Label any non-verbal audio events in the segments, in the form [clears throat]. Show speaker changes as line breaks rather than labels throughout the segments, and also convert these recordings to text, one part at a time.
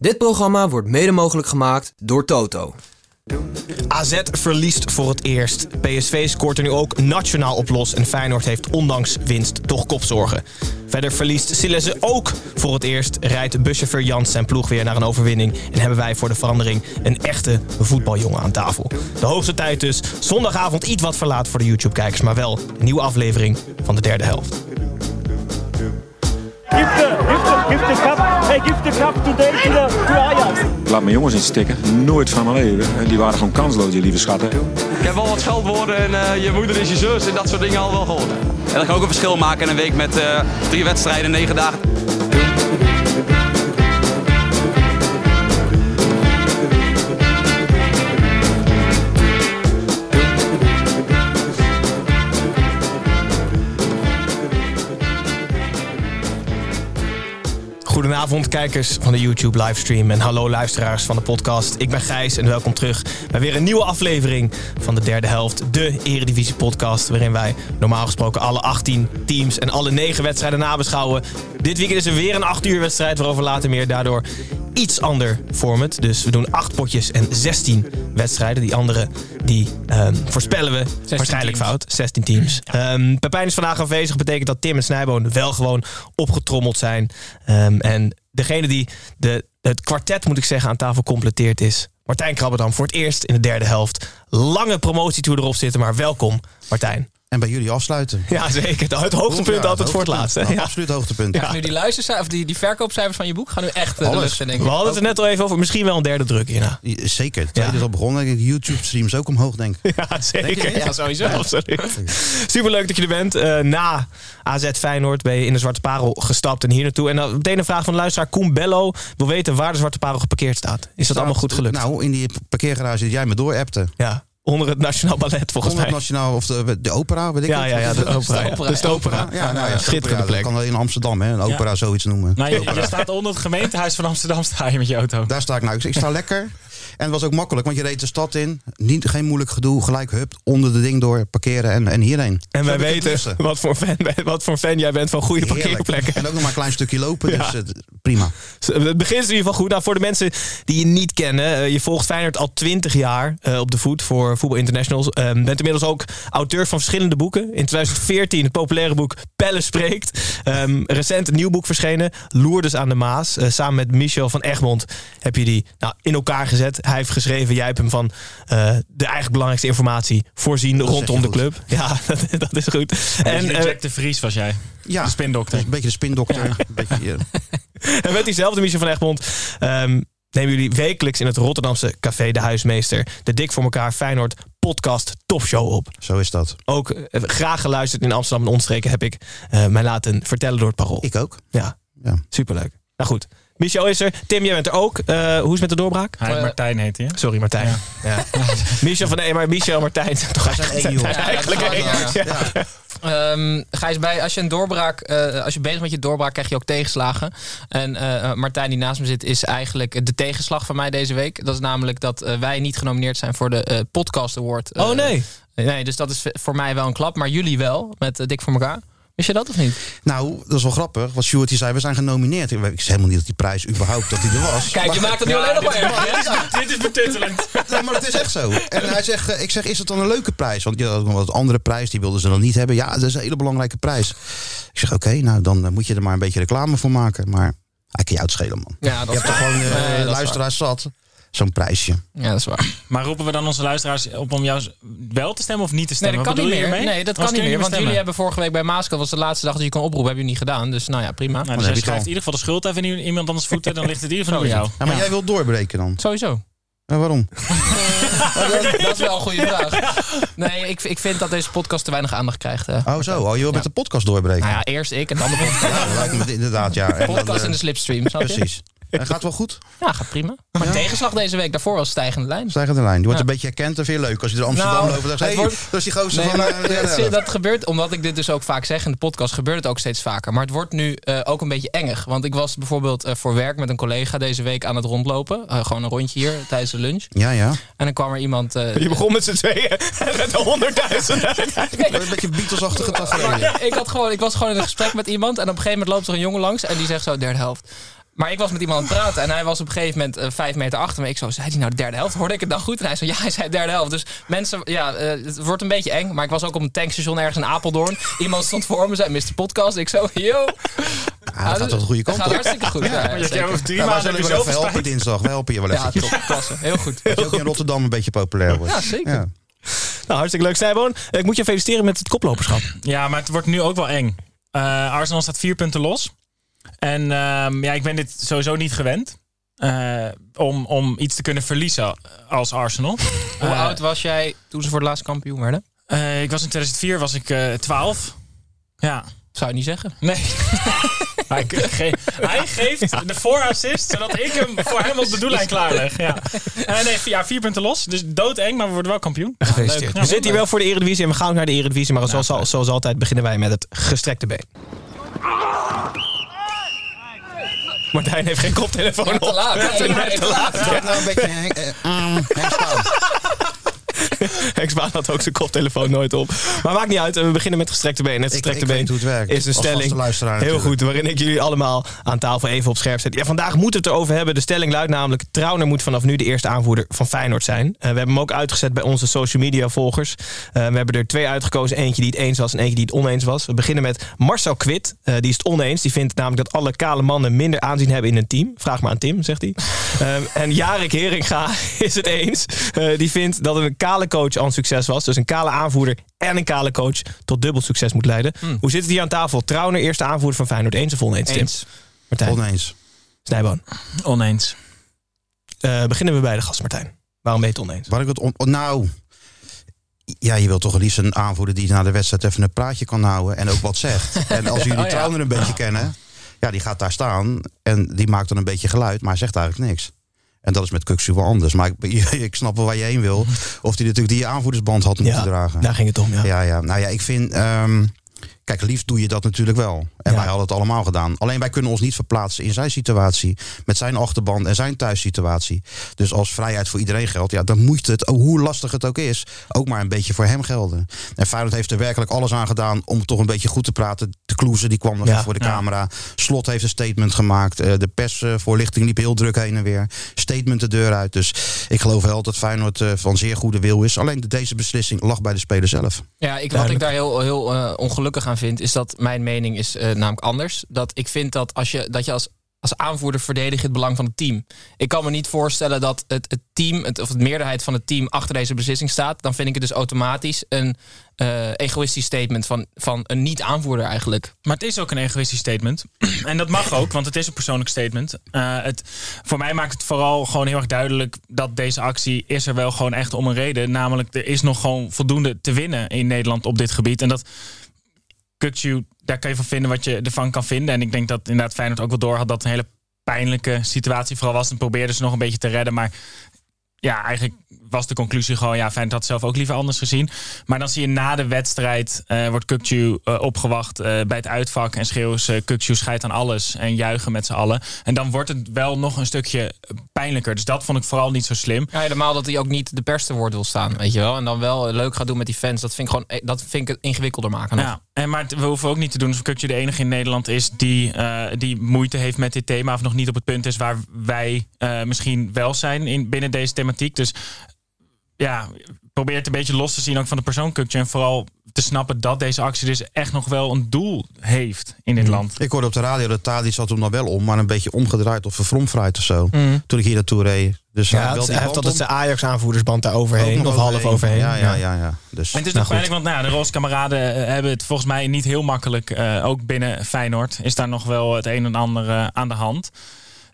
Dit programma wordt mede mogelijk gemaakt door Toto.
AZ verliest voor het eerst. PSV scoort er nu ook nationaal op los. En Feyenoord heeft ondanks winst toch kopzorgen. Verder verliest Silesse ook voor het eerst. Rijdt buschauffeur Jans zijn ploeg weer naar een overwinning. En hebben wij voor de verandering een echte voetbaljongen aan tafel. De hoogste tijd dus. Zondagavond iets wat verlaat voor de YouTube-kijkers. Maar wel een nieuwe aflevering van de derde helft.
Give the, give the, give the cup. Hey, give the cup today to, the, to Ajax.
Laat mijn jongens in stikken. Nooit van mijn leven. Die waren gewoon kansloos, die lieve schatten.
Ik heb wel wat scheldwoorden en eh, je moeder is je zus en dat soort dingen al wel gehoord. En dat kan ook een verschil maken in een week met eh, drie wedstrijden, negen dagen.
Goedenavond kijkers van de YouTube livestream en hallo luisteraars van de podcast. Ik ben Gijs en welkom terug bij weer een nieuwe aflevering van de derde helft. De Eredivisie podcast waarin wij normaal gesproken alle 18 teams en alle 9 wedstrijden nabeschouwen. Dit weekend is er weer een 8 uur wedstrijd waarover later meer. Daardoor iets ander format. Dus we doen 8 potjes en 16 wedstrijden. Die andere die ehm, voorspellen we waarschijnlijk
teams.
fout. 16 teams. Ehm, Pepijn is vandaag afwezig. Betekent dat Tim en Snijboon wel gewoon opgetrommeld zijn. Ehm, en degene die de, het kwartet, moet ik zeggen, aan tafel completeert is... Martijn Krabberdam voor het eerst in de derde helft. Lange promotietour erop zitten, maar welkom Martijn.
En bij jullie afsluiten.
Ja, zeker. Het hoogtepunt
Ja,
altijd voor het laatste. Ja.
Absoluut hoogtepunt.
Ja.
Nu die luistercijfers, of die, die verkoopcijfers van je boek gaan nu echt eh, de
Alles.
lucht in, denk ik.
We hadden het er net al even over. Misschien wel een derde druk hierna.
Zeker. Het tweede is al begonnen. De YouTube-streams ook omhoog, denk ik. [laughs]
Ja, zeker.
Ja, sowieso.
Absoluut. Superleuk dat je er bent. Eh, na AZ Feyenoord ben je in de Zwarte Parel gestapt en hier naartoe. En dan meteen een vraag van de luisteraar Koen Bello. Wil weten waar de Zwarte Parel geparkeerd staat. Is dat allemaal goed gelukt?
Nou, in die parkeergarage die jij me doorappte.
ja, onder het Nationaal Ballet volgens
Onder het
mij.
Nationaal, of de, de opera, weet ik
Ja, ja, [laughs] ja, de opera. Dus de opera.
Ja, nou ja,
schitterende plek.
Dat kan in Amsterdam, hè. Een opera zoiets noemen.
Nou, je, je staat onder het gemeentehuis van Amsterdam sta je met je auto.
Daar sta ik nou. Ik sta lekker. En het was ook makkelijk, want je reed de stad in. Niet, geen moeilijk gedoe. Gelijk hup, onder de ding door, parkeren en, en hierheen.
En
Zo
wij weten wat voor, fan, wat voor fan jij bent van goede
Heerlijk.
parkeerplekken.
En ook nog maar een klein stukje lopen, dus eh, prima.
Het begint in ieder geval goed. Nou, voor de mensen die je niet kennen. eh, je volgt Feyenoord al 20 jaar eh, op de voet voor Voetbal Internationals. Ehm bent inmiddels ook auteur van verschillende boeken. In 2014 het populaire boek Pelle Spreekt. Ehm, recent een nieuw boek verschenen. Lourdes aan de Maas. Eh, samen met Michel van Egmond heb je die nou, in elkaar gezet. Hij heeft geschreven. Jij hebt hem van eh, de eigenlijk belangrijkste informatie voorzien rondom de
goed.
club. Ja, [laughs] dat, dat is goed. En, eh,
Jack de Vries was jij.
Ja,
De spindokter.
een beetje de spindokter. Een beetje, eh, [laughs]
En met diezelfde Michel van Egmond ehm, nemen jullie wekelijks in het Rotterdamse Café De Huismeester de Dik voor elkaar Feyenoord podcast topshow op.
zo is dat.
Ook eh, graag geluisterd in Amsterdam en omstreken heb ik eh, mij laten vertellen door het parool.
Ik ook.
Ja,
Ja.
superleuk. Nou goed, Michel is er. Tim, jij bent er ook. Eh, hoe is het met de doorbraak?
Hij,
Eh,
Martijn heet hij.
Sorry Martijn. Ja. [laughs] Michel van nee, maar Michel Martijn [laughs] toch
zijn één,
zijn
joh.
eigenlijk
Ja, is wel,
Ja.
Ja.
Ehm, Gijs, bij, als je een doorbraak, eh, als je bezig met je doorbraak, krijg je ook tegenslagen. En eh, Martijn, die naast me zit, is eigenlijk de tegenslag van mij deze week. Dat is namelijk dat wij niet genomineerd zijn voor de Podcast Award.
Oh nee.
Nee, dus dat is voor mij wel een klap, maar jullie wel, met Dik voor elkaar. Wist je dat of niet?
Nou, dat is wel grappig. Wat Stuart die zei, we zijn genomineerd. Ik wist helemaal niet dat die prijs überhaupt dat die er was.
Kijk, je maakt het nu alleen nog maar erg.
Dit is betuttelend. [laughs]
Ja, maar het is echt zo. En hij zegt, eh, ik zeg, is het dan een leuke prijs? Want je had ook nog wat andere prijs, die wilden ze dan niet hebben. Ja, dat is een hele belangrijke prijs. Ik zeg, oké, nou dan eh, moet je er maar een beetje reclame voor maken. Maar hij kan jou het schelen, man.
Ja, dat
Je
is
hebt toch gewoon
Nee, is
luisteraars zat. Zo'n prijsje.
Ja, dat is waar.
Maar roepen we dan onze luisteraars op om jou wel te stemmen of niet te
Nee,
stemmen?
dat kan
Wat
niet
bedoel je
meer. Nee, dat kan niet meer. Want jullie hebben vorige week bij Maaskel, was de laatste dag dat je kon oproepen, hebben jullie niet gedaan. Dus nou ja, prima.
Nou, dus jij schrijft in ieder geval de schuld even in iemand anders voeten, dan ligt het in ieder geval bij jou.
Ja, maar jij wilt doorbreken dan.
Sowieso.
En waarom? [laughs]
dat, dat is wel een goede vraag. Nee, ik, ik vind dat deze podcast te weinig aandacht krijgt. eh.
Oh zo, oh, je wil met de podcast doorbreken.
Nou ja, eerst ik en dan de [laughs] podcast.
Ja, dat lijkt me inderdaad, ja. En dan,
podcast
eh,
in de slipstream, snap je?
En gaat wel goed?
Ja, gaat prima. Maar tegenslag deze week, daarvoor was stijgende lijn.
Stijgende lijn. Die wordt
Ja.
een beetje herkend. Vind je leuk. Als je door Amsterdam
Nou,
loopt. Dan hey,
wordt-
dat is die gozer
Nee,
van...
maar
eh,
dat gebeurt, omdat ik dit dus ook vaak zeg in de podcast, gebeurt het ook steeds vaker. Maar het wordt nu eh, ook een beetje engig. Want ik was bijvoorbeeld eh, voor werk met een collega deze week aan het rondlopen. Eh, gewoon een rondje hier tijdens de lunch.
Ja, ja.
En dan kwam er iemand... eh,
Je begon met z'n tweeën en met honderdduizenden. [laughs]
Een beetje Beatles-achtige tafereel. [laughs]
Ik, had gewoon, ik was gewoon in een gesprek met iemand. En op een gegeven moment loopt er een jongen langs. En die zegt zo, derde helft. Maar ik was met iemand aan het praten. En hij was op een gegeven moment eh, vijf meter achter me. Ik zo, zei hij nou de derde helft? Hoorde ik het dan goed? En hij zo, ja, hij zei derde helft. Dus mensen, ja, eh, het wordt een beetje eng. Maar ik was ook op een tankstation ergens in Apeldoorn. Iemand stond voor me, zei Mr. Podcast. Ik zo, yo.
Ja, dat gaat toch de goede
Dat
kant
gaat
op.
hartstikke goed. Ja,
drie
Ja,
maanden
even
zoveel
helpen dinsdag. We helpen je wel
Ja,
eventjes.
top, klasse. Heel goed.
Dat je ook in Rotterdam een beetje populair wordt.
Ja, zeker.
Ja.
Nou, hartstikke leuk. Stijboon, ik moet je feliciteren met het koploperschap.
Ja, maar het wordt nu ook wel eng. Eh, Arsenal staat vier punten los. En ehm, ja, ik ben dit sowieso niet gewend. eh, om, om iets te kunnen verliezen als Arsenal. [laughs]
Hoe
Eh,
oud was jij toen ze voor het laatste kampioen werden?
eh, ik was in 2004 was ik eh 12. Ja,
Zou je niet zeggen.
nee. [laughs] hij, ge- hij geeft de voorassist zodat ik hem voor hem op de doellijn klaarleg. Ja. Eh, nee, ja, vier punten los. Dus doodeng, maar we worden wel kampioen.
Gefeliciteerd.
leuk.
we zitten hier wel voor de Eredivisie en we gaan ook naar de Eredivisie. Maar zoals, al- zoals altijd beginnen wij met het gestrekte been. Martijn heeft geen koptelefoon
Ja, te
op.
laat.
Te
maar-
te laat.
Nou een beetje [laughs] [laughs] Spaan
had ook zijn koptelefoon nooit op. Maar maakt niet uit. We beginnen met gestrekte been. Het gestrekte
ik
been
weet hoe het werkt.
is een stelling. Heel
natuurlijk.
goed, waarin ik jullie allemaal aan tafel even op scherp zet. Ja, vandaag moeten we het erover hebben. De stelling luidt namelijk... Trauner moet vanaf nu de eerste aanvoerder van Feyenoord zijn. Eh, we hebben hem ook uitgezet bij onze social media volgers. Eh, we hebben er twee uitgekozen. Eentje die het eens was en eentje die het oneens was. We beginnen met Marcel Kwit. Eh, die is het oneens. Die vindt namelijk dat alle kale mannen minder aanzien hebben in een team. Vraag maar aan Tim, zegt hij. En Jarek Heringa [laughs] is het eens. Die vindt dat een kale coach al een succes was. Dus een kale aanvoerder en een kale coach tot dubbel succes moet leiden. Hoe zit het hier aan tafel? Trauner, eerste aanvoerder van Feyenoord. Eens of oneens, Tim?
Eens.
Martijn,
Oneens.
Snijboon.
Oneens.
Eh, beginnen we bij de gast, Martijn. Waarom ben je het oneens?
Waar ik het on- nou, ja, je wilt toch het liefst een aanvoerder die na de wedstrijd even een praatje kan houden en ook wat zegt. [laughs] En als jullie
Oh, ja.
Een beetje kennen, ja, die gaat daar staan en die maakt dan een beetje geluid, maar hij zegt eigenlijk niks. En dat is met Kuksu wel anders. Maar [laughs] ik, ik snap wel waar je heen wil. Of die natuurlijk die aanvoerdersband had moeten
Ja,
dragen.
daar ging het om, ja.
Ja, ja. Nou ja, ik vind. ehm, kijk, liefst doe je dat natuurlijk wel. En
Ja.
wij hadden het allemaal gedaan. Alleen wij kunnen ons niet verplaatsen in zijn situatie. Met zijn achterban en zijn thuissituatie. Dus als vrijheid voor iedereen geldt, ja, dan moet het, hoe lastig het ook is, ook maar een beetje voor hem gelden. En Feyenoord heeft er werkelijk alles aan gedaan om toch een beetje goed te praten. De Kloeze die kwam nog
Ja.
even voor de
Ja.
camera. Slot heeft een statement gemaakt. Eh, De persvoorlichting liep heel druk heen en weer. Statement de deur uit. Dus ik geloof wel dat Feyenoord eh, van zeer goede wil is. Alleen deze beslissing lag bij de speler zelf.
Ja, ik, wat ik daar heel, heel eh, ongelukkig aan vind, is dat mijn mening is eh, namelijk anders. Dat ik vind dat als je, dat je als, als aanvoerder verdedig je het belang van het team. Ik kan me niet voorstellen dat het, het team, het, of de meerderheid van het team achter deze beslissing staat. Dan vind ik het dus automatisch een eh, egoïstisch statement van, van een niet-aanvoerder eigenlijk.
Maar het is ook een egoïstisch statement. [clears throat] en dat mag ook, want het is een persoonlijk statement. Eh, het, voor mij maakt het vooral gewoon heel erg duidelijk dat deze actie is er wel gewoon echt om een reden. Namelijk, er is nog gewoon voldoende te winnen in Nederland op dit gebied. En dat Kukcu, daar kan je van vinden wat je ervan kan vinden. En ik denk dat inderdaad Feyenoord ook wel door had dat een hele pijnlijke situatie vooral was. En probeerden ze nog een beetje te redden. Maar ja, eigenlijk was de conclusie gewoon... ja, Feyenoord had het zelf ook liever anders gezien. Maar dan zie je na de wedstrijd... eh, wordt Kukcu eh, opgewacht eh, bij het uitvak... en schreeuwen ze Kukcu scheidt aan alles... en juichen met z'n allen. En dan wordt het wel nog een stukje pijnlijker. Dus dat vond ik vooral niet zo slim.
Ja, helemaal dat hij ook niet de pers te woord wil staan, weet je wel. En dan wel leuk gaat doen met die fans. Dat vind ik gewoon, dat vind ik het ingewikkelder maken. nog.
Ja, en maar we hoeven ook niet te doen alsof Kukcu de enige in Nederland is die, die moeite heeft met dit thema. Of nog niet op het punt is waar wij misschien wel zijn in, binnen deze thematiek. Dus ja, probeer het een beetje los te zien ook van de persoon. En vooral te snappen dat deze actie dus echt nog wel een doel heeft in dit land.
Ik hoorde op de radio dat Tadic zat hem dan wel om, maar een beetje omgedraaid of verfromfraaid of zo. Toen ik hier naartoe reed. Dus hij
Ja,
wel
hij heeft altijd zijn Ajax-aanvoerdersband daar overheen.
nog
Of half overheen.
Ja, ja, ja. ja. Dus,
En het is
Nou,
nog pijnlijk, want nou, ja, de roze kameraden eh, hebben het volgens mij niet heel makkelijk. eh, ook binnen Feyenoord is daar nog wel het een en ander eh, aan de hand.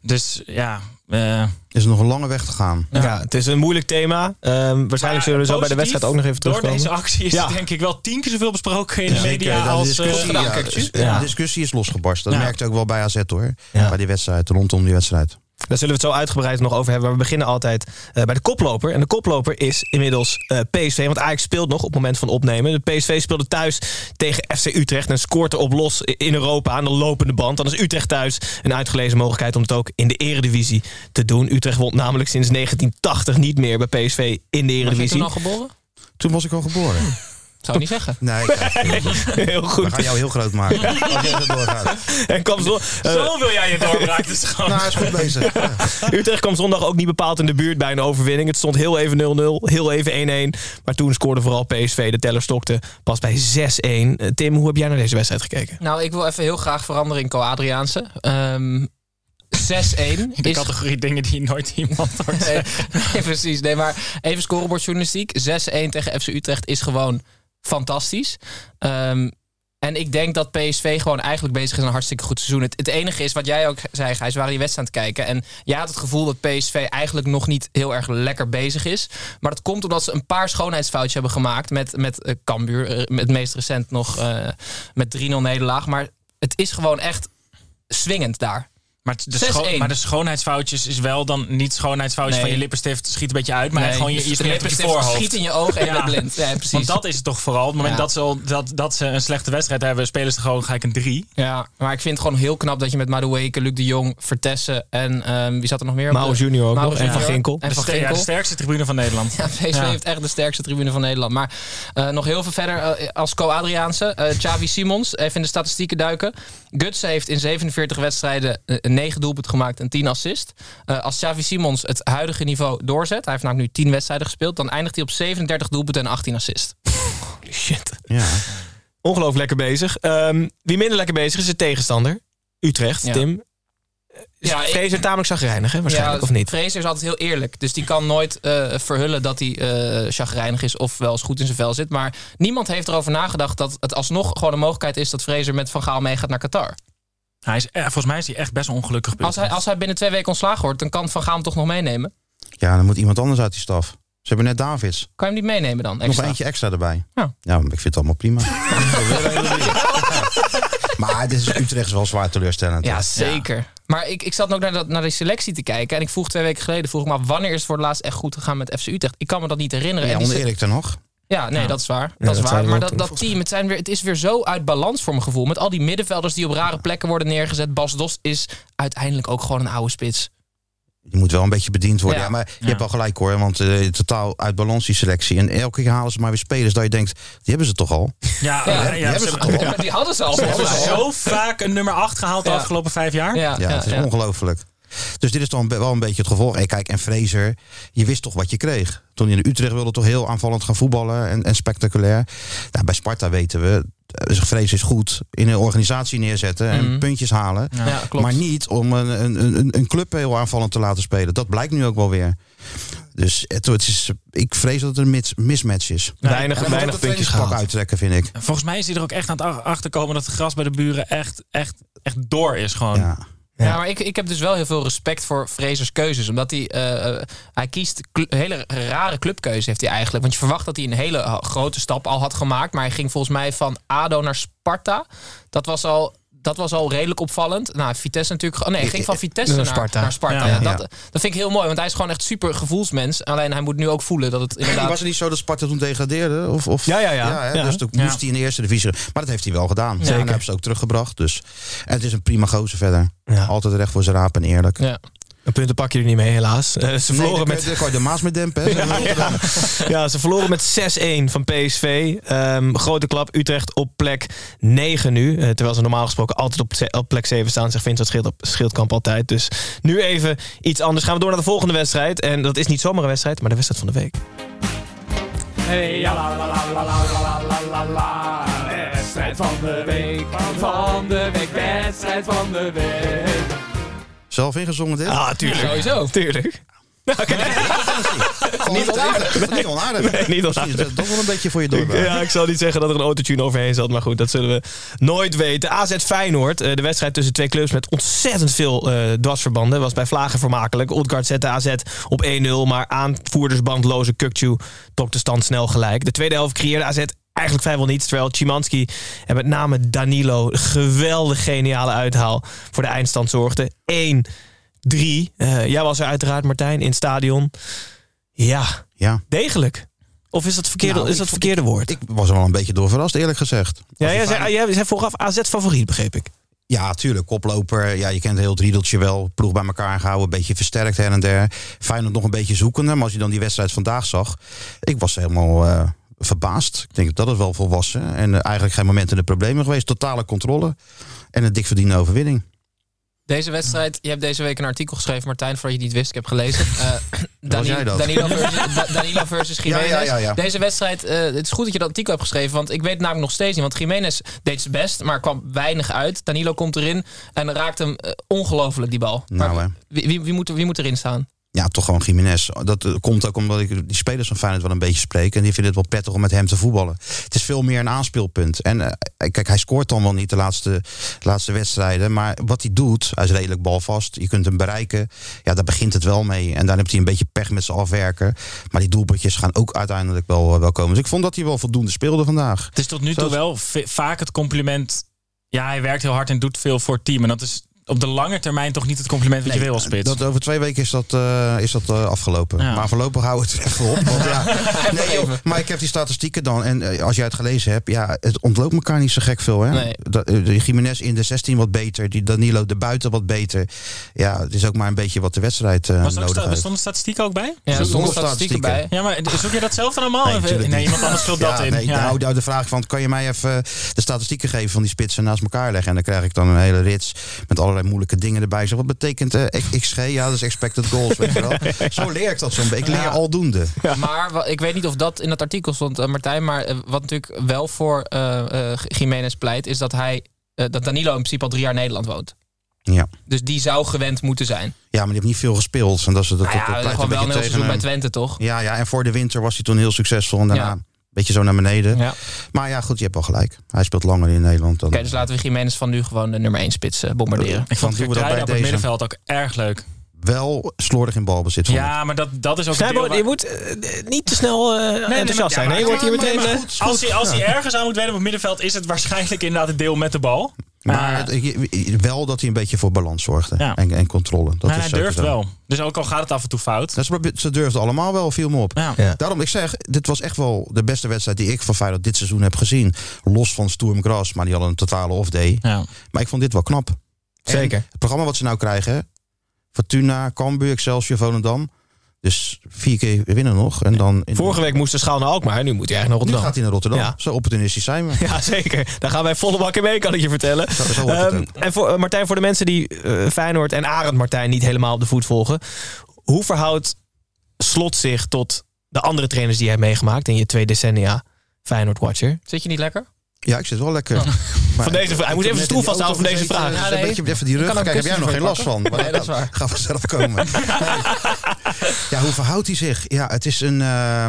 Dus ja, eh,
Is er nog een lange weg te gaan.
Ja. het is een moeilijk thema. Ehm, waarschijnlijk zullen we zo bij de wedstrijd ook nog even
Door
terugkomen.
deze actie is
Ja.
denk ik wel tien keer zoveel besproken in de
Zeker,
media
de
als...
discussie,
eh,
ja,
kijk,
ja.
de discussie is losgebarsten. Dat
Ja.
merkte ook wel bij AZ hoor.
Ja.
Bij die wedstrijd, rondom die wedstrijd.
Daar zullen we het zo uitgebreid nog over hebben. Maar we beginnen altijd eh, bij de koploper. En de koploper is inmiddels eh, PSV. Want Ajax speelt nog op het moment van opnemen. De PSV speelde thuis tegen FC Utrecht. En scoort er op los in Europa aan de lopende band. Dan is Utrecht thuis een uitgelezen mogelijkheid om het ook in de eredivisie te doen. Utrecht won namelijk sinds 1980 niet meer bij PSV in de
Was je
eredivisie.
toen al geboren?
Toen was ik al geboren.
Zou ik niet zeggen.
Nee, [laughs]
Heel
we
goed.
gaan jou heel groot maken. Als jij doorgaat.
En kwam zo, eh,
Zo wil jij je doorbraak. Dus gewoon...
Nou, is goed bezig. Ja.
Utrecht kwam zondag ook niet bepaald in de buurt bij een overwinning. Het stond heel even 0-0, heel even 1-1. Maar toen scoorde vooral PSV. De teller stokte pas bij 6-1. Eh, Tim, hoe heb jij naar deze wedstrijd gekeken?
Nou, ik wil even heel graag veranderen in Co-Adriaanse. Ehm 6-1
de
is
categorie dingen die nooit iemand hoort
Nee, [laughs] nee, precies. Nee, maar even scorebordjournalistiek. 6-1 tegen FC Utrecht is gewoon fantastisch. Ehm, en ik denk dat PSV gewoon eigenlijk bezig is een hartstikke goed seizoen. Het, enige is wat jij ook zei, Gijs, waren die wedstrijd aan het kijken. En jij had het gevoel dat PSV eigenlijk nog niet heel erg lekker bezig is. Maar dat komt omdat ze een paar schoonheidsfoutjes hebben gemaakt. Met, met eh, Cambuur, met het meest recent nog eh, met 3-0 nederlaag. Maar het is gewoon echt swingend daar.
Maar de,
6-1.
scho- maar de schoonheidsfoutjes is wel dan niet schoonheidsfoutjes
Nee.
van je lippenstift schiet een beetje uit, maar
Nee,
gewoon je,
lippenstift
voorhoofd.
schiet in je ogen en je bent blind. Ja, precies.
Want dat is het toch vooral. Op het moment
Ja.
dat, ze, al- dat, dat ze een slechte wedstrijd hebben, spelen ze gewoon gelijk een 3.
Ja, maar ik vind het gewoon heel knap dat je met Madueke, Luc de Jong, Vertessen en ehm, wie zat er nog meer? de-
Junior ook nog, en Van Ginkel.
En
De,
Van
ster- ja,
Ginkel.
de sterkste tribune van Nederland.
Ja, PSV
Ja.
heeft echt de sterkste tribune van Nederland. Maar eh, nog heel veel verder eh, als co-Adriaanse. eh Xavi Simons, even in de statistieken duiken. Gutsen heeft in 47 wedstrijden 9 doelpunten gemaakt en 10 assist. Eh, als Xavi Simons het huidige niveau doorzet, hij heeft namelijk nu 10 wedstrijden gespeeld, dan eindigt hij op 37 doelpunten en 18 assist. [laughs]
Shit.
Ja.
Ongelooflijk lekker bezig. Ehm, wie minder lekker bezig is de tegenstander. Utrecht,
Ja.
Tim.
Ja, ik-
Vrees er tamelijk zagrijnig, hè? Waarschijnlijk, of niet?
Fraser is altijd heel eerlijk. Dus die kan nooit eh, verhullen dat hij eh chagrijnig is of wel eens goed in zijn vel zit. Maar niemand heeft erover nagedacht dat het alsnog gewoon een mogelijkheid is dat Fraser met Van Gaal meegaat naar Qatar.
Hij is, eh, volgens mij is hij echt best ongelukkig.
Als hij, als hij binnen twee weken ontslagen wordt, dan kan Van Gaal hem toch nog meenemen?
ja, dan moet iemand anders uit die staf. Ze hebben net Davids.
Kan je hem niet meenemen dan?
Nog eentje extra erbij.
Ja.
ja, maar ik vind het allemaal prima. [laughs] [laughs] maar dit is Utrecht is wel zwaar teleurstellend.
Ja, zeker. Maar ik, ik zat ook naar, dat, naar die selectie te kijken. En ik vroeg twee weken geleden, vroeg ik me af, wanneer is het voor het laatst echt goed gegaan met FC Utrecht? Ik kan me dat niet herinneren.
Ja, Erik ten nog.
Ja, nee, dat is waar.
Ja,
dat is
dat
waar. Maar dat, dat team, het, zijn weer, het is weer zo uit balans voor mijn gevoel. Met al die middenvelders die op rare plekken worden neergezet. Bas Dost is uiteindelijk ook gewoon een oude spits.
Je moet wel een beetje bediend worden.
Ja.
Ja, maar je
Ja.
hebt wel gelijk hoor. Want eh, totaal uit balans die selectie. En elke keer halen ze maar weer spelers dat je denkt, die hebben ze toch al.
Ja,
die hebben
ze
toch al.
Die hadden ze al.
ze hebben zo vaak een nummer 8 gehaald de afgelopen vijf jaar.
Ja,
Ja,
ja,
het is
ja.
ongelooflijk. Dus dit is dan wel een beetje het gevolg. En kijk, en Fraser, je wist toch wat je kreeg. Toen hij in Utrecht wilde toch heel aanvallend gaan voetballen en, en spectaculair. Nou, bij Sparta weten we, eh, Fraser is goed in een organisatie neerzetten en
Mhm.
puntjes halen.
Ja, klopt.
Maar niet om een, een, een, een club heel aanvallend te laten spelen. Dat blijkt nu ook wel weer. Dus het, het is, ik vrees dat het een mis- mismatch is.
Weinig, weinig puntjes
gehaald. uittrekken, vind ik.
Volgens mij is hij er ook echt aan het ach- achterkomen dat het gras bij de buren echt, echt, echt door is gewoon.
Ja.
Ja, maar ik, ik heb dus wel heel veel respect voor Frasers keuzes. Omdat hij, eh, eh, hij kiest hele rare clubkeuze heeft hij eigenlijk. Want je verwacht dat hij een hele eh, grote stap al had gemaakt. Maar hij ging volgens mij van ADO naar Sparta. Dat was al... Dat was al redelijk opvallend. Nou, Vitesse natuurlijk. Oh nee, hij ging van Vitesse
Naar
naar,
Sparta.
naar Sparta.
Ja.
Dat, dat vind ik heel mooi, want hij is gewoon echt super gevoelsmens. Alleen hij moet nu ook voelen dat het inderdaad.
Was het niet zo dat Sparta toen degradeerde? Of, of,
Ja, ja, ja.
hè,
Ja.
Dus toen
Ja.
moest hij in de eerste divisie. Maar dat heeft hij wel gedaan. Ja,
Zeker.
en dat hebben ze ook teruggebracht. Dus. En het is een prima gozer verder.
Ja.
Altijd recht voor zijn raap en eerlijk.
Ja.
Een punten je er niet mee, helaas. Eh, ze verloren
nee,
met...
de Maas met dempen. [laughs]
Ja, ze verloren met 6-1 van PSV. Um, ehm, grote klap. Utrecht op plek 9 nu. Eh, terwijl ze normaal gesproken altijd op, plek 7 staan. Zegt vindt dat scheelt op Schildkamp altijd. Dus nu even iets anders. Gaan we door naar de volgende wedstrijd. En dat is niet zomaar een wedstrijd, maar de wedstrijd van de week.
Hey, ja, la, Wedstrijd van de week. Van de week. Wedstrijd van de week.
Zelf ingezongen dit?
Ah, tuurlijk.
Sowieso.
Tuurlijk. [laughs]
niet onaardig. Niet onaardig.
Nee, niet onaardig.
Dat toch wel een beetje voor je doorbraak.
Ja, ik zal niet zeggen dat er een autotune overheen zat. Maar goed, dat zullen we nooit weten. AZ Feyenoord, eh, de wedstrijd tussen twee clubs met ontzettend veel eh dwarsverbanden. Was bij Vlagen vermakelijk. Odgaard zette AZ op 1-0. Maar aanvoerdersbandloze Kukcu trok de stand snel gelijk. De tweede helft creëerde AZ eigenlijk vrijwel niets. Terwijl Chimanski en met name Danilo geweldig geniale uithaal voor de eindstand zorgden. 1 3. Eh, jij was er uiteraard, Martijn, in het stadion. Ja,
Ja.
degelijk. Of is dat, verkeerde,
Nou,
is dat verkeerde woord?
Ik was er wel een beetje door verrast, eerlijk gezegd.
ja, jij zei, jij zei vooraf AZ-favoriet, begreep ik.
Ja, tuurlijk. Koploper. Ja, je kent heel het riedeltje wel. Ploeg bij elkaar gehouden. Een beetje versterkt her en der. Feyenoord nog een beetje zoekende. Maar als je dan die wedstrijd vandaag zag. Ik was helemaal eh, verbaasd. Ik denk dat het wel volwassen. En eh, eigenlijk geen moment in de problemen geweest. Totale controle. En een dik verdiende overwinning.
Deze wedstrijd, je hebt deze week een artikel geschreven, Martijn, voordat je het niet wist. Ik heb gelezen. [laughs] Dani-
jij dat?
Danilo [laughs] versus, Da- Danilo versus Jiménez.
Ja, ja, ja, ja.
Deze wedstrijd, eh, het is goed dat je dat artikel hebt geschreven, want ik weet het namelijk nog steeds niet. Want Jiménez deed zijn best, maar kwam weinig uit. Danilo komt erin en raakt hem eh, ongelooflijk, die bal.
Nou,
Maar wie, wie, wie, moet, wie moet erin staan?
Ja, toch gewoon Jiménez. Dat eh, komt ook omdat ik die spelers van Feyenoord wel een beetje spreek. En die vinden het wel prettig om met hem te voetballen. Het is veel meer een aanspeelpunt. En eh, kijk, hij scoort dan wel niet de laatste, laatste wedstrijden. Maar wat hij doet, hij is redelijk balvast. Je kunt hem bereiken. Ja, daar begint het wel mee. En daar heeft hij een beetje pech met zijn afwerken. Maar die doelpuntjes gaan ook uiteindelijk wel, wel komen. Dus ik vond dat hij wel voldoende speelde vandaag.
Het is tot nu toe
Zoals-
wel vaak het compliment. Ja, hij werkt heel hard en doet veel voor het team. En dat is op de lange termijn toch niet het compliment wat je wil als spits.
Dat, over twee weken is dat, eh, is dat eh, afgelopen.
Ja.
Maar voorlopig houden we het er even op. Want ja, [laughs] nee, joh, maar ik heb die statistieken dan. En eh, als jij het gelezen hebt, ja, het ontloopt elkaar niet zo gek veel. Hè?
Nee.
Dat, eh, de Jiménez in de 16 wat beter. Die Danilo de buiten wat beter. Ja, het is ook maar een beetje wat de wedstrijd eh,
Was er ook
nodig heeft.
stonden statistieken ook bij?
Ja, er stonden statistieken bij.
Ja, maar zoek je dat zelf dan allemaal?
Nee,
Even- iemand anders vult dat in.
Nee,
ja.
nou, nou, de vraag van, kan je mij even de statistieken geven van die spitsen naast elkaar leggen? En dan krijg ik dan een hele rits met allerlei moeilijke dingen erbij. Zeg, wat betekent eh, XG? Ja, dat is expected goals, weet je wel. [laughs] Zo leer ik dat zo'n beetje. Ik leer
Ja.
aldoende.
Maar ik weet niet of dat in het artikel stond, eh, Martijn. Maar eh, wat natuurlijk wel voor eh eh, Jiménez pleit, is dat hij eh, dat Danilo in principe al drie jaar in Nederland woont.
Ja.
Dus die zou gewend moeten zijn.
ja, maar die heeft niet veel gespeeld. En dat is, dat,
Nou
dat, pleit
gewoon wel een heel seizoen bij. Twente, toch?
Ja, ja, en voor de winter was hij toen heel succesvol. En daarna
Ja.
Beetje zo naar beneden.
Ja.
Maar ja, goed, je hebt wel gelijk. Hij speelt langer in Nederland dan...
Oké, dus laten we Jiménez van nu gewoon de nummer 1 spits eh, bombarderen.
Ik vond
dat bij
op het middenveld ook erg leuk.
Wel slordig in balbezit. vond ik.
Ja, maar dat, dat is ook een
Snijbo,
deel waar-
je moet eh, niet te snel eh enthousiast
maar-
zijn.
ja,
hè? Je wordt hier meteen...
maar goed, Als hij, als hij ergens aan moet wennen op het middenveld, is het waarschijnlijk inderdaad het deel met de bal.
Maar het- wel dat hij een beetje voor balans zorgde.
Ja.
En, en controle. Dat
maar
is
hij durft
zo.
wel. Dus ook al gaat het af en toe fout.
Dat ze, durfden allemaal wel, viel me op.
Ja.
Ja.
Daarom, ik zeg, dit was echt wel de beste wedstrijd die ik van Feyenoord dit seizoen heb gezien. Los van Sturm Gras, maar die hadden een totale off-day.
Ja.
Maar ik vond dit wel knap.
Zeker.
En het programma wat ze nou krijgen? Fortuna, Cambuur, Excelsior, Volendam. Dus vier keer winnen nog. En dan in
Vorige week moest de schaal naar Alkmaar. Nu moet hij eigenlijk naar
nu
Rotterdam.
gaat hij naar Rotterdam.
Ja.
Zo opportunistisch zijn we. [laughs]
Ja, zeker. Daar gaan wij volle bak in mee, kan ik je vertellen.
Zo-
Ehm, en voor, eh, Martijn, voor de mensen die eh, Feyenoord en Arend Martijn niet helemaal op de voet volgen. Hoe verhoudt Slot zich tot de andere trainers die hij heeft meegemaakt in je twee decennia Feyenoord-watcher?
Zit je niet lekker?
Ja, ik zit wel lekker. [laughs] Maar
Van deze hij moet even zijn stoel vasthouden van deze vraag.
Ja, nee.
een beetje even die rug. Kijk, heb jij nog geen last van? Maar
Nee, dat is waar.
Gaat vanzelf komen. Nee. [laughs] Ja, hoe verhoudt hij zich? Ja, het is een eh,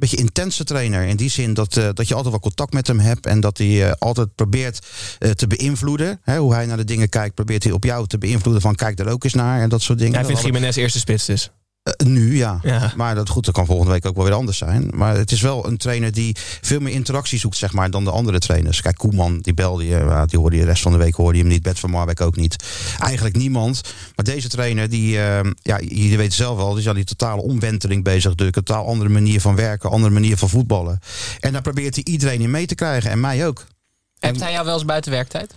beetje intense trainer. In die zin dat, eh, dat je altijd wel contact met hem hebt. En dat hij eh, altijd probeert eh, te beïnvloeden. Hè, hoe hij naar de dingen kijkt, probeert hij op jou te beïnvloeden. Van kijk er ook eens naar en dat soort dingen.
Hij vindt Jiménez eerste spits dus.
Eh, nu, ja.
Ja.
Maar dat, goed, dat kan volgende week ook wel weer anders zijn. Maar het is wel een trainer die veel meer interactie zoekt zeg maar, dan de andere trainers. Kijk, Koeman, die belde je. Die hoorde je de rest van de week hoorde je hem niet. Bert van Marwijk ook niet. Eigenlijk niemand. Maar deze trainer, die, eh, ja, je weet het zelf wel, die is aan die totale omwenteling bezig. De totaal andere manier van werken, andere manier van voetballen. En daar probeert hij iedereen in mee te krijgen. En mij ook.
Hebt hij jou wel eens buiten werktijd?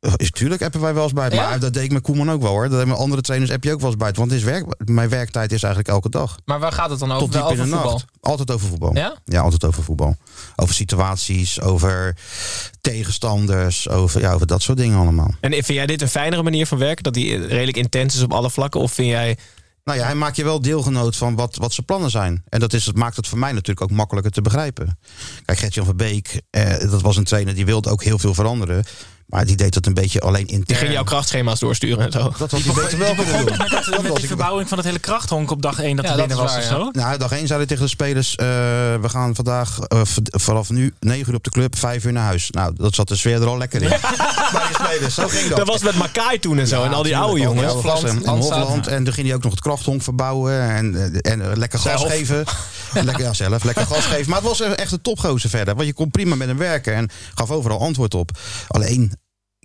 Uh, Is tuurlijk hebben wij wel eens buiten.
Ja?
Maar dat deed ik met Koeman ook wel hoor. Dat hebben met andere trainers heb je ook wel eens buiten. Want het is werk, mijn werktijd is eigenlijk elke dag.
Maar waar gaat het dan over?
Tot diep
Wel
in
over
de
voetbal?
nacht. Altijd over voetbal.
Ja?
Ja, altijd over voetbal. Over situaties, over tegenstanders, over, ja, over dat soort dingen allemaal.
En vind jij dit een fijnere manier van werken? Dat hij redelijk intens is op alle vlakken? Of vind jij...
Nou ja, hij maakt je wel deelgenoot van wat, wat zijn plannen zijn. En dat, is, dat maakt het voor mij natuurlijk ook makkelijker te begrijpen. Kijk, Gertjan van Beek, eh, dat was een trainer die wilde ook heel veel veranderen. Maar die deed dat een beetje alleen intern.
Die ging jouw krachtschema's doorsturen en zo.
Dat had hij beter wel kunnen doen.
Met, dat, met die verbouwing van het hele krachthonk op dag 1 dat
Ja,
er binnen was
waar,
of zo.
Nou, dag 1 zeiden tegen de spelers: eh, we gaan vandaag eh, vanaf nu 9 uur op de club, 5 uur naar huis. Nou, dat zat de sfeer er al lekker in. [laughs] Bij de spelers, zo ging dat.
Dat was met Makai toen en zo. en al die oude jongens.
al die oude gasten. En
Hofland.
Hofland. En toen ging hij ook nog het krachthonk verbouwen. En, eh, en lekker gas
Zelf.
geven. En [laughs] lekker, ja, zelf. Lekker gas geven. Maar het was echt een topgozer verder. Want je kon prima met hem werken. En gaf overal antwoord op. Alleen,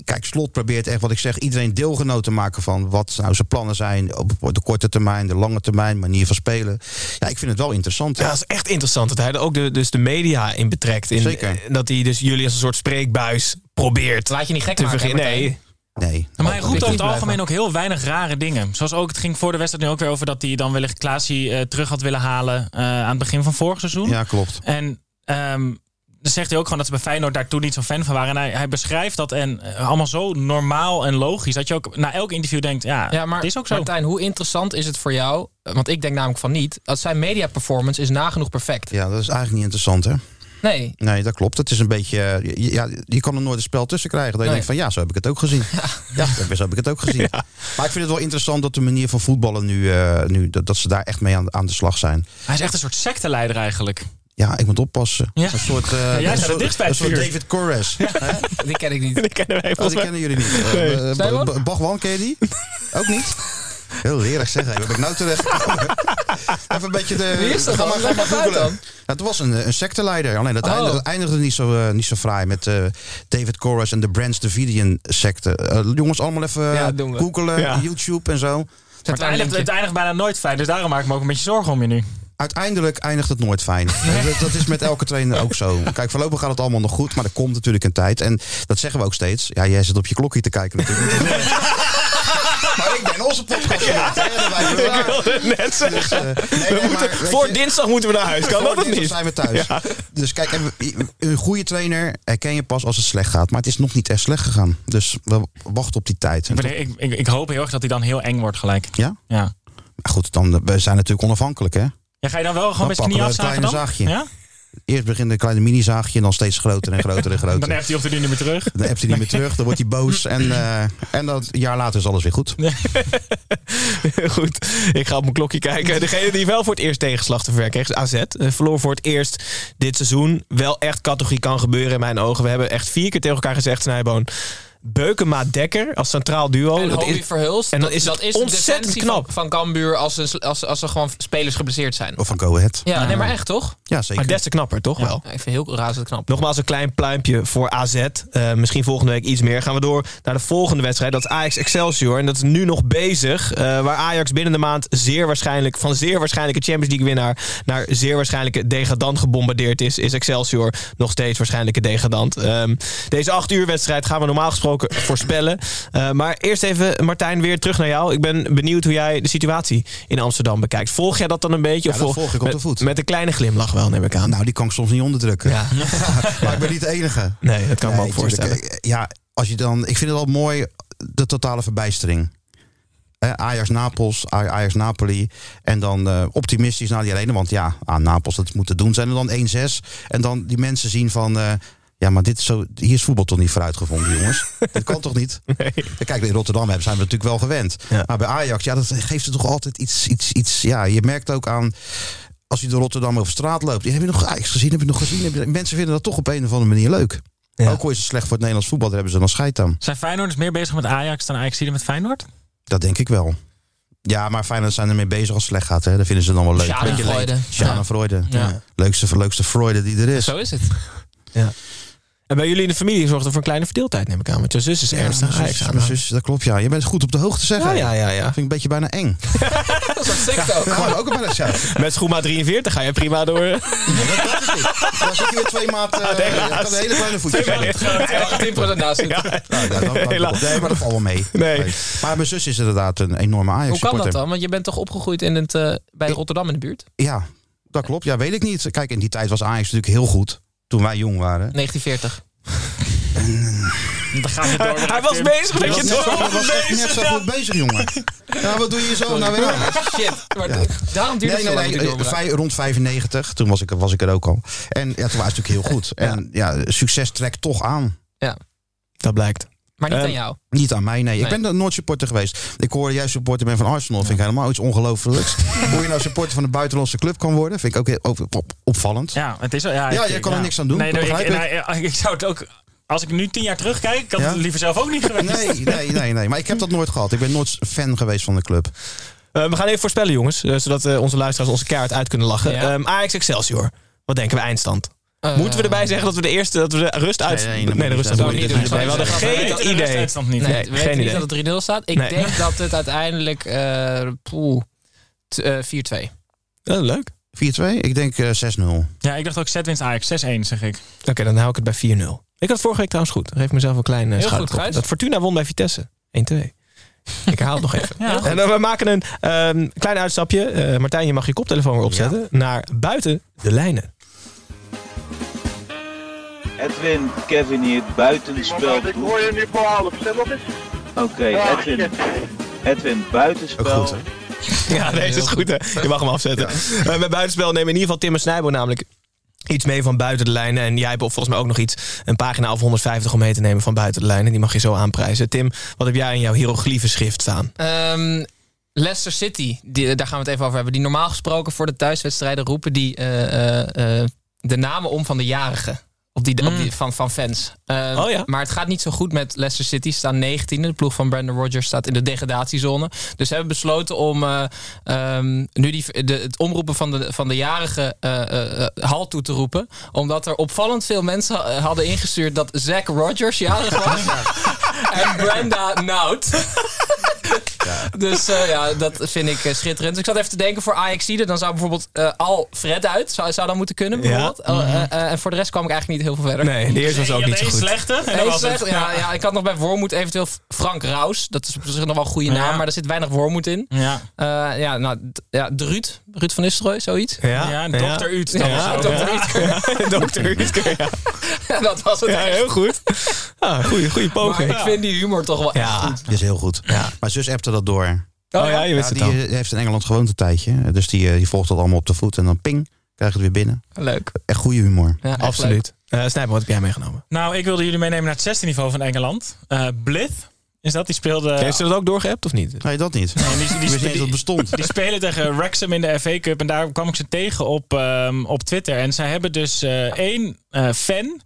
kijk, Slot probeert echt wat ik zeg. Iedereen deelgenoot te maken van wat nou zijn plannen zijn. Op de korte termijn, de lange termijn. Manier van spelen. Ja, ik vind het wel interessant.
Ja, dat is echt interessant dat hij er ook de, dus de media in betrekt. In,
Zeker.
eh, Dat hij dus jullie als een soort spreekbuis probeert
Laat je niet gek
te
maken.
Nee,
Nee.
Maar hij roept over het algemeen ook heel weinig rare dingen. Zoals ook, het ging voor de wedstrijd nu ook weer over dat hij dan wellicht Klaasie eh, terug had willen halen eh, aan het begin van vorig seizoen.
Ja, klopt.
En ehm, dan zegt hij ook gewoon dat ze bij Feyenoord daar toen niet zo'n fan van waren. En hij, hij beschrijft dat en eh, allemaal zo normaal en logisch. Dat je ook na elk interview denkt, ja,
Ja, maar
het is ook zo.
Martijn, hoe interessant is het voor jou? Want ik denk namelijk van niet. Dat zijn media performance is nagenoeg perfect.
Ja, dat is eigenlijk niet interessant, hè?
Nee.
Nee, dat klopt. Het is een beetje. je- Ja, je kan er nooit een spel tussen krijgen. Dat je
Nee.
denkt van ja, zo heb ik het ook gezien. [laughs] Ja, zo heb ik het ook gezien. [laughs] Maar ik vind het wel interessant dat de manier van voetballen nu, eh, nu dat, dat ze daar echt mee aan, aan de slag zijn.
Hij is echt een soort secteleider eigenlijk.
Ja, ik moet oppassen.
Ja.
Een soort, eh,
jij
een
staat
soort,
het dichtst bij
een
het
soort
vuur.
David Corres. Hè? [laughs]
Die ken ik niet. [laughs]
dat kennen wij
Oh, die kennen jullie niet.
Nee.
Ba- Bachwan, ken je die? Ook niet? Heel lerig zeg. Waar ben ik nou terecht? [laughs] Even een beetje de...
Wie is dat
Ga
dan?
maar, ga maar
dan.
Ja, het was een, een secteleider. Alleen dat,
Oh.
eindigde, dat eindigde niet zo, niet zo fraai met David Corres en de Brands Davidian secte. Jongens, allemaal even googelen,
Ja.
YouTube en zo.
Maar het eindigt, het eindigt bijna nooit fijn. Dus daarom maak ik me ook een beetje zorgen om je nu.
Uiteindelijk eindigt het nooit fijn. [laughs] Dat, is met elke trainer ook zo. Kijk, voorlopig gaat het allemaal nog goed, maar er komt natuurlijk een tijd. En dat zeggen we ook steeds. Ja, jij zit op je klokje te kijken natuurlijk. [laughs] maar ik ben onze podcast.
Ik wilde het net zeggen.
Dus, eh, nee, nee, maar, weet
Voor
je,
dinsdag moeten we naar huis. Kan
voor
dat of niet?
zijn we thuis. Dus kijk, en we- een goede trainer herken je pas als het slecht gaat. Maar het is nog niet echt slecht gegaan. Dus we wachten op die tijd. En
Ik,
tot-
ben- ik, ik, ik hoop heel erg dat hij dan heel eng wordt gelijk.
ja?
Ja.
Maar goed, dan, we zijn natuurlijk onafhankelijk, hè?
Ja, ga je dan wel gewoon met zijn knie afzagen dan?
kleine zaagje.
Ja?
Eerst begint een kleine mini-zaagje en dan steeds groter en [laughs] groter en groter.
Dan heeft hij of hij niet meer terug.
Dan hebt hij niet meer terug, dan wordt hij boos. [laughs] En, eh, en dan, een jaar later is alles weer goed. [laughs]
Goed, ik ga op mijn klokje kijken. Degene die wel voor het eerst tegenslag te verwerken kreeg AZ. Eh, Verloor voor het eerst dit seizoen. Wel echt categorie kan gebeuren in mijn ogen. We hebben echt vier keer tegen elkaar gezegd, Snijboon. Beukema Dekker als centraal duo.
En
Dat is-
Verhulst.
en dan
dat,
is het
dat is de
ontzettend knap.
Van, van Cambuur als, een- als, als er gewoon spelers geblesseerd zijn.
Of van Go Ahead.
Ja, nee, maar echt toch?
Ja, zeker.
maar des te knapper, toch wel?
Ja, ik vind heel razend knap.
Nogmaals een klein pluimpje voor AZ. Eh, misschien volgende week iets meer. Gaan we door naar de volgende wedstrijd. Dat is Ajax Excelsior. En dat is nu nog bezig. eh, waar Ajax binnen de maand zeer waarschijnlijk... van zeer waarschijnlijke Champions League winnaar... naar zeer waarschijnlijke degradant gebombardeerd is... is Excelsior nog steeds waarschijnlijke degradant. Ehm, deze acht uur wedstrijd gaan we normaal gesproken voorspellen. Eh, maar eerst even, Martijn, weer terug naar jou. Ik ben benieuwd hoe jij de situatie in Amsterdam bekijkt. Volg jij dat dan een beetje?
Ja, dat volg ik op
met,
de voet.
Met een kleine glimlach wel, neem ik aan.
Nou, die kan ik soms niet onderdrukken.
Ja. [laughs]
maar ik ben niet de enige.
Nee, dat kan ik me ook
Nee, tuurlijk.
voorstellen.
Eh, Ja, als je dan, ik vind het al mooi, de totale verbijstering. Eh, Ajax-Napels, Ajax-Napoli. En dan optimistisch naar die arena. Want ja, aan Napels, dat moet te doen zijn. En dan 1-6. En dan die mensen zien van... ja, maar dit is zo, hier is voetbal toch niet vooruitgevonden, jongens? [laughs] dat kan toch niet?
Nee.
Kijk, in Rotterdam hebben, zijn we natuurlijk wel gewend.
Ja.
Maar bij Ajax, ja, dat geeft er toch altijd iets, iets, iets... Ja, je merkt ook aan... Als je door Rotterdam over straat loopt. Heb je nog Ajax gezien? Heb je nog gezien? Je- mensen vinden dat toch op een of andere manier leuk.
Ja.
Ook al is het slecht voor het Nederlands voetbal, daar hebben ze dan scheid aan.
Zijn Feyenoorders meer bezig met Ajax dan Ajax met Feyenoord?
Dat denk ik wel. Ja, maar Feyenoord zijn ermee bezig als het slecht gaat. Hè. Dat vinden ze dan wel leuk. Leuk. Schadenfreude.
Ja.
Leukste, leukste Freude die er is.
Zo is het.
En bij jullie in de familie zorgt er voor een kleine verdeeldheid, neem ik aan. Want je zus is
Ja,
ernstig
mijn
Ajax
zus,
aan.
mijn zus, dat klopt ja. Je bent goed op de hoogte zeg.
Ja, ja, ja, ja.
Vind ik een beetje bijna eng. [laughs]
Dat is sick ook.
Ja, maar ook bijna ja.
Met schoenmaat 43 ga je prima door.
Dat, dat is niet. Dan zit je weer twee maat. eh ja,
helaas.
kan een hele kleine voetjes zijn.
Ja, 10% naast zitten.
Ja.
Nou, dat, dat, nee, maar dat valt wel mee.
Nee.
Maar mijn zus is inderdaad een enorme Ajax
Hoe kan dat dan? Want je bent toch opgegroeid in het, eh, bij Rotterdam in de buurt?
Ja, dat klopt. Ja, weet ik niet. Kijk, in die tijd was Ajax natuurlijk heel goed. Toen wij jong waren.
1940.
Dan gaan we door.
Hij was bezig met je
was,
door.
dat was echt net zo goed bezig, jongen. Ja, wat doe je zo nou weer aan?
Shit. Maar Daarom duurt
Nee,
het
nee,
zo lang.
nee. vij- rond 95, toen was ik, er- was ik er ook al. En ja, toen was het natuurlijk heel goed. En ja, succes trekt toch aan.
Ja.
Dat blijkt.
Maar niet
Ehm,
aan jou.
Niet aan mij, nee. Ik ben nooit supporter geweest. Ik hoorde jij supporter bent van Arsenal. Vind ik helemaal iets ongelooflijks. [laughs] Hoe je nou supporter van een buitenlandse club kan worden, vind ik ook heel op- op- opvallend.
Ja, het is, ja,
Ja,
ik-
jij kan er niks aan doen,
Nee, ik,
ik.
nou, zou het ook... Als ik nu tien jaar terugkijk,
Ja?
het liever zelf ook niet geweest.
Nee, nee, nee, nee. Maar ik heb dat nooit gehad. Ik ben nooit fan geweest van de club.
Eh, we gaan even voorspellen, jongens. eh, zodat eh, onze luisteraars onze kaart uit kunnen lachen.
Ja.
Ehm, Ajax Excelsior. Wat denken we eindstand?
Eh,
Moeten we erbij zeggen dat we de eerste dat we de rust uit.
Nee, nee,
de rust
niet.
uit.
Dat
Nee, we hadden geen idee.
niet.
Nee,
Nee,
we
geen
weten niet dat het 3-0 staat. Ik
Nee.
denk dat het uiteindelijk eh, poeh, t- eh, 4-2.
Ja, leuk.
4-2? Ik denk eh, 6-0.
Ja, ik dacht ook Z-winst Ajax. 6-1, zeg ik.
Oké, dan hou ik het bij 4-0. Ik had het vorige week trouwens goed. Dan geef ik mezelf een klein uh. Dat Fortuna won bij Vitesse. 1-2. ik herhaal het nog even. [laughs]
Ja.
En dan we maken een ehm, klein uitstapje. Eh, Martijn, je mag je koptelefoon weer opzetten. Naar buiten de lijnen.
Edwin, Kevin hier, buitenspel.
Ik hoor je nu voor half. Zeg nog eens.
Oké,
Ja,
Edwin.
shit.
Edwin, buitenspel.
goed?
Ja, deze is goed hè. Je mag hem afzetten. Eh, bij buitenspel nemen in ieder geval Tim en Snijbo namelijk iets mee van buiten de lijnen. En jij hebt volgens mij ook nog iets, een pagina of 150 om mee te nemen van buiten de lijnen. Die mag je zo aanprijzen. Tim, wat heb jij in jouw hieroglyphen schrift staan?
Ehm, Leicester City, die, daar gaan we het even over hebben. Die normaal gesproken voor de thuiswedstrijden roepen die eh, eh, eh, de namen om van de jarigen. Op die, op die, van, van fans. Ehm,
Oh ja?
Maar het gaat niet zo goed met Leicester City. Ze staan 19e. De ploeg van Brandon Rodgers staat in de degradatiezone. Dus ze hebben besloten om eh, ehm, nu die, de, het omroepen van de, van de jarige eh, eh, hal toe te roepen. Omdat er opvallend veel mensen hadden ingestuurd dat Zack Rodgers jarig was. [laughs] [laughs] en Brenda Nout. Dus eh, ja, dat vind ik eh, schitterend. Dus ik zat even te denken voor ajax dan zou bijvoorbeeld eh, al Fred uit. Zou, zou dat moeten kunnen bijvoorbeeld.
Ja.
Eh, eh, eh, en voor de rest kwam ik eigenlijk niet heel veel verder.
Nee, de eerste was ook niet zo goed.
slechte. En dat
Nee,
was
slecht.
het.
Ja, ja, ik had nog bij Wormoed eventueel Frank Raus. Dat is op zich nog wel een goede naam,
Ja.
maar er zit weinig Wormoed in.
Ja.
Eh, ja, nou, ja, de Ruud. Ruud van Nistelrooy, zoiets.
Ja,
Ja, Dr. Uut.
Ja,
Ja,
Dr.
Ja, Dr. [laughs] Utker, ja. [laughs]
dat was het
ja, heel goed. Ah, goeie, goeie
Maar
poging.
ik vind die humor toch wel echt
Ja.
goed.
Die is heel goed. Maar zus appte dat door.
Oh ja, je wist
Ja,
het
die
al.
eh, heeft in Engeland gewoond een tijdje. Dus die, eh, die volgt dat allemaal op de voet. En dan ping, krijg je het weer binnen.
Leuk.
Echt goede humor.
Ja, echt.
Absoluut. Eh Snijper, wat heb jij meegenomen?
Nou, ik wilde jullie meenemen naar het zesde niveau van Engeland. Eh Blith is dat. Die speelde...
Heeft ze dat ook doorgehebt of niet?
Nee, dat niet.
Nee, die, die, die,
dat het bestond.
die spelen tegen Wrexham in de FA Cup. En daar kwam ik ze tegen op, ehm, op Twitter. En zij hebben dus eh, één eh, fan.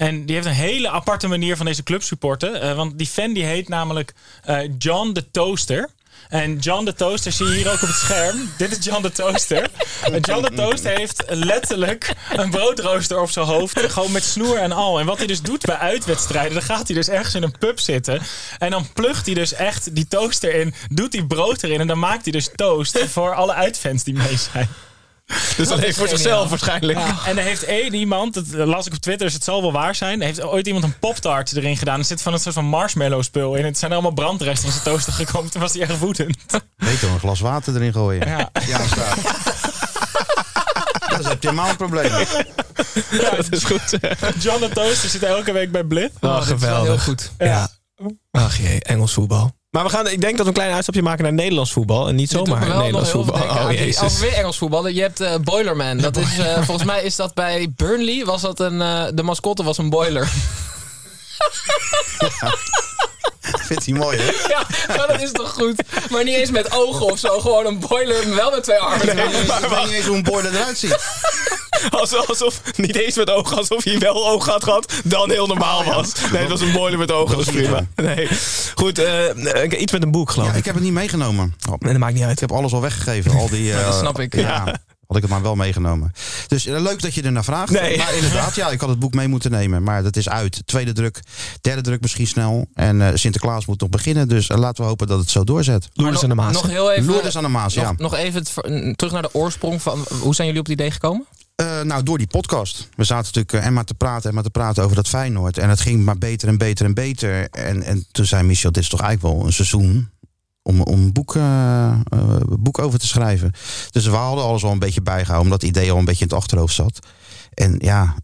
En die heeft een hele aparte manier van deze club supporten. Eh, want die fan die heet namelijk eh, John de Toaster. En John de Toaster zie je hier ook op het scherm. Dit is John de Toaster. [laughs] En John de Toaster heeft letterlijk een broodrooster op zijn hoofd. Gewoon met snoer en al. En wat hij dus doet bij uitwedstrijden. Dan gaat hij dus ergens in een pub zitten. En dan plucht hij dus echt die toaster in. Doet hij brood erin. En dan maakt hij dus toast voor alle uitfans die mee zijn. [laughs]
Dus alleen
is
voor zichzelf waarschijnlijk.
En er heeft één iemand, dat las ik op Twitter, dus het zal wel waar zijn. Er heeft ooit iemand een pop-tart erin gedaan. Er zit van een soort van marshmallow spul in. Het zijn er allemaal brandresten in zijn toaster gekomen. Toen was hij erg woedend.
Beter een glas water erin gooien.
Ja.
Ja, staat. Dat is helemaal een probleem.
dat is goed.
John de Toaster zit elke week bij Blith.
Oh,
wel
geweldig.
heel goed.
Ja. Ach jee, Engels voetbal. Maar we gaan, ik denk dat we een klein uitstapje maken naar Nederlands voetbal. En niet zomaar Nederlands
nog heel
voetbal. Oh jezus.
Over weer Engels voetballen. Je hebt eh, Boilerman. Dat is, eh, volgens mij is dat bij Burnley. Was dat een, eh, de mascotte was een boiler.
Vindt hij mooi, hè?
ja, maar dat is toch goed. Maar niet eens met ogen of zo. Gewoon een boiler, maar wel met twee armen.
Ik weet niet eens hoe een boiler eruit ziet.
Alsof, alsof, niet eens met ogen, alsof hij wel ogen had gehad, dan heel normaal was. Nee, het was een boiler met ogen, dat is prima. Nee. Goed, eh, iets met een boek geloof
Ja,
ik.
ik heb het niet meegenomen. Oh,
Nee, dat maakt niet uit.
Ik heb alles al weggegeven. Al die, [laughs] eh,
dat snap ik.
Ja, had ik het maar wel meegenomen. Dus eh, leuk dat je er naar vraagt.
Nee.
Maar inderdaad, ja, ik had het boek mee moeten nemen. Maar dat is uit. Tweede druk, derde druk misschien snel. En eh, Sinterklaas moet nog beginnen. Dus laten we hopen dat het zo doorzet.
Loerders aan de
nog,
Maas.
nog heel even.
Loerders aan de Maas,
nog,
ja.
nog even het ver- terug naar de oorsprong van. Hoe zijn jullie op het idee gekomen?
Eh, nou, door die podcast. We zaten natuurlijk eh, en maar te praten en maar te praten over dat Feyenoord. En het ging maar beter en beter en beter. En, en toen zei Michel, dit is toch eigenlijk wel een seizoen om, om een boek, eh, eh, boek over te schrijven. Dus we hadden alles al een beetje bijgehouden, omdat het idee al een beetje in het achterhoofd zat. En ja,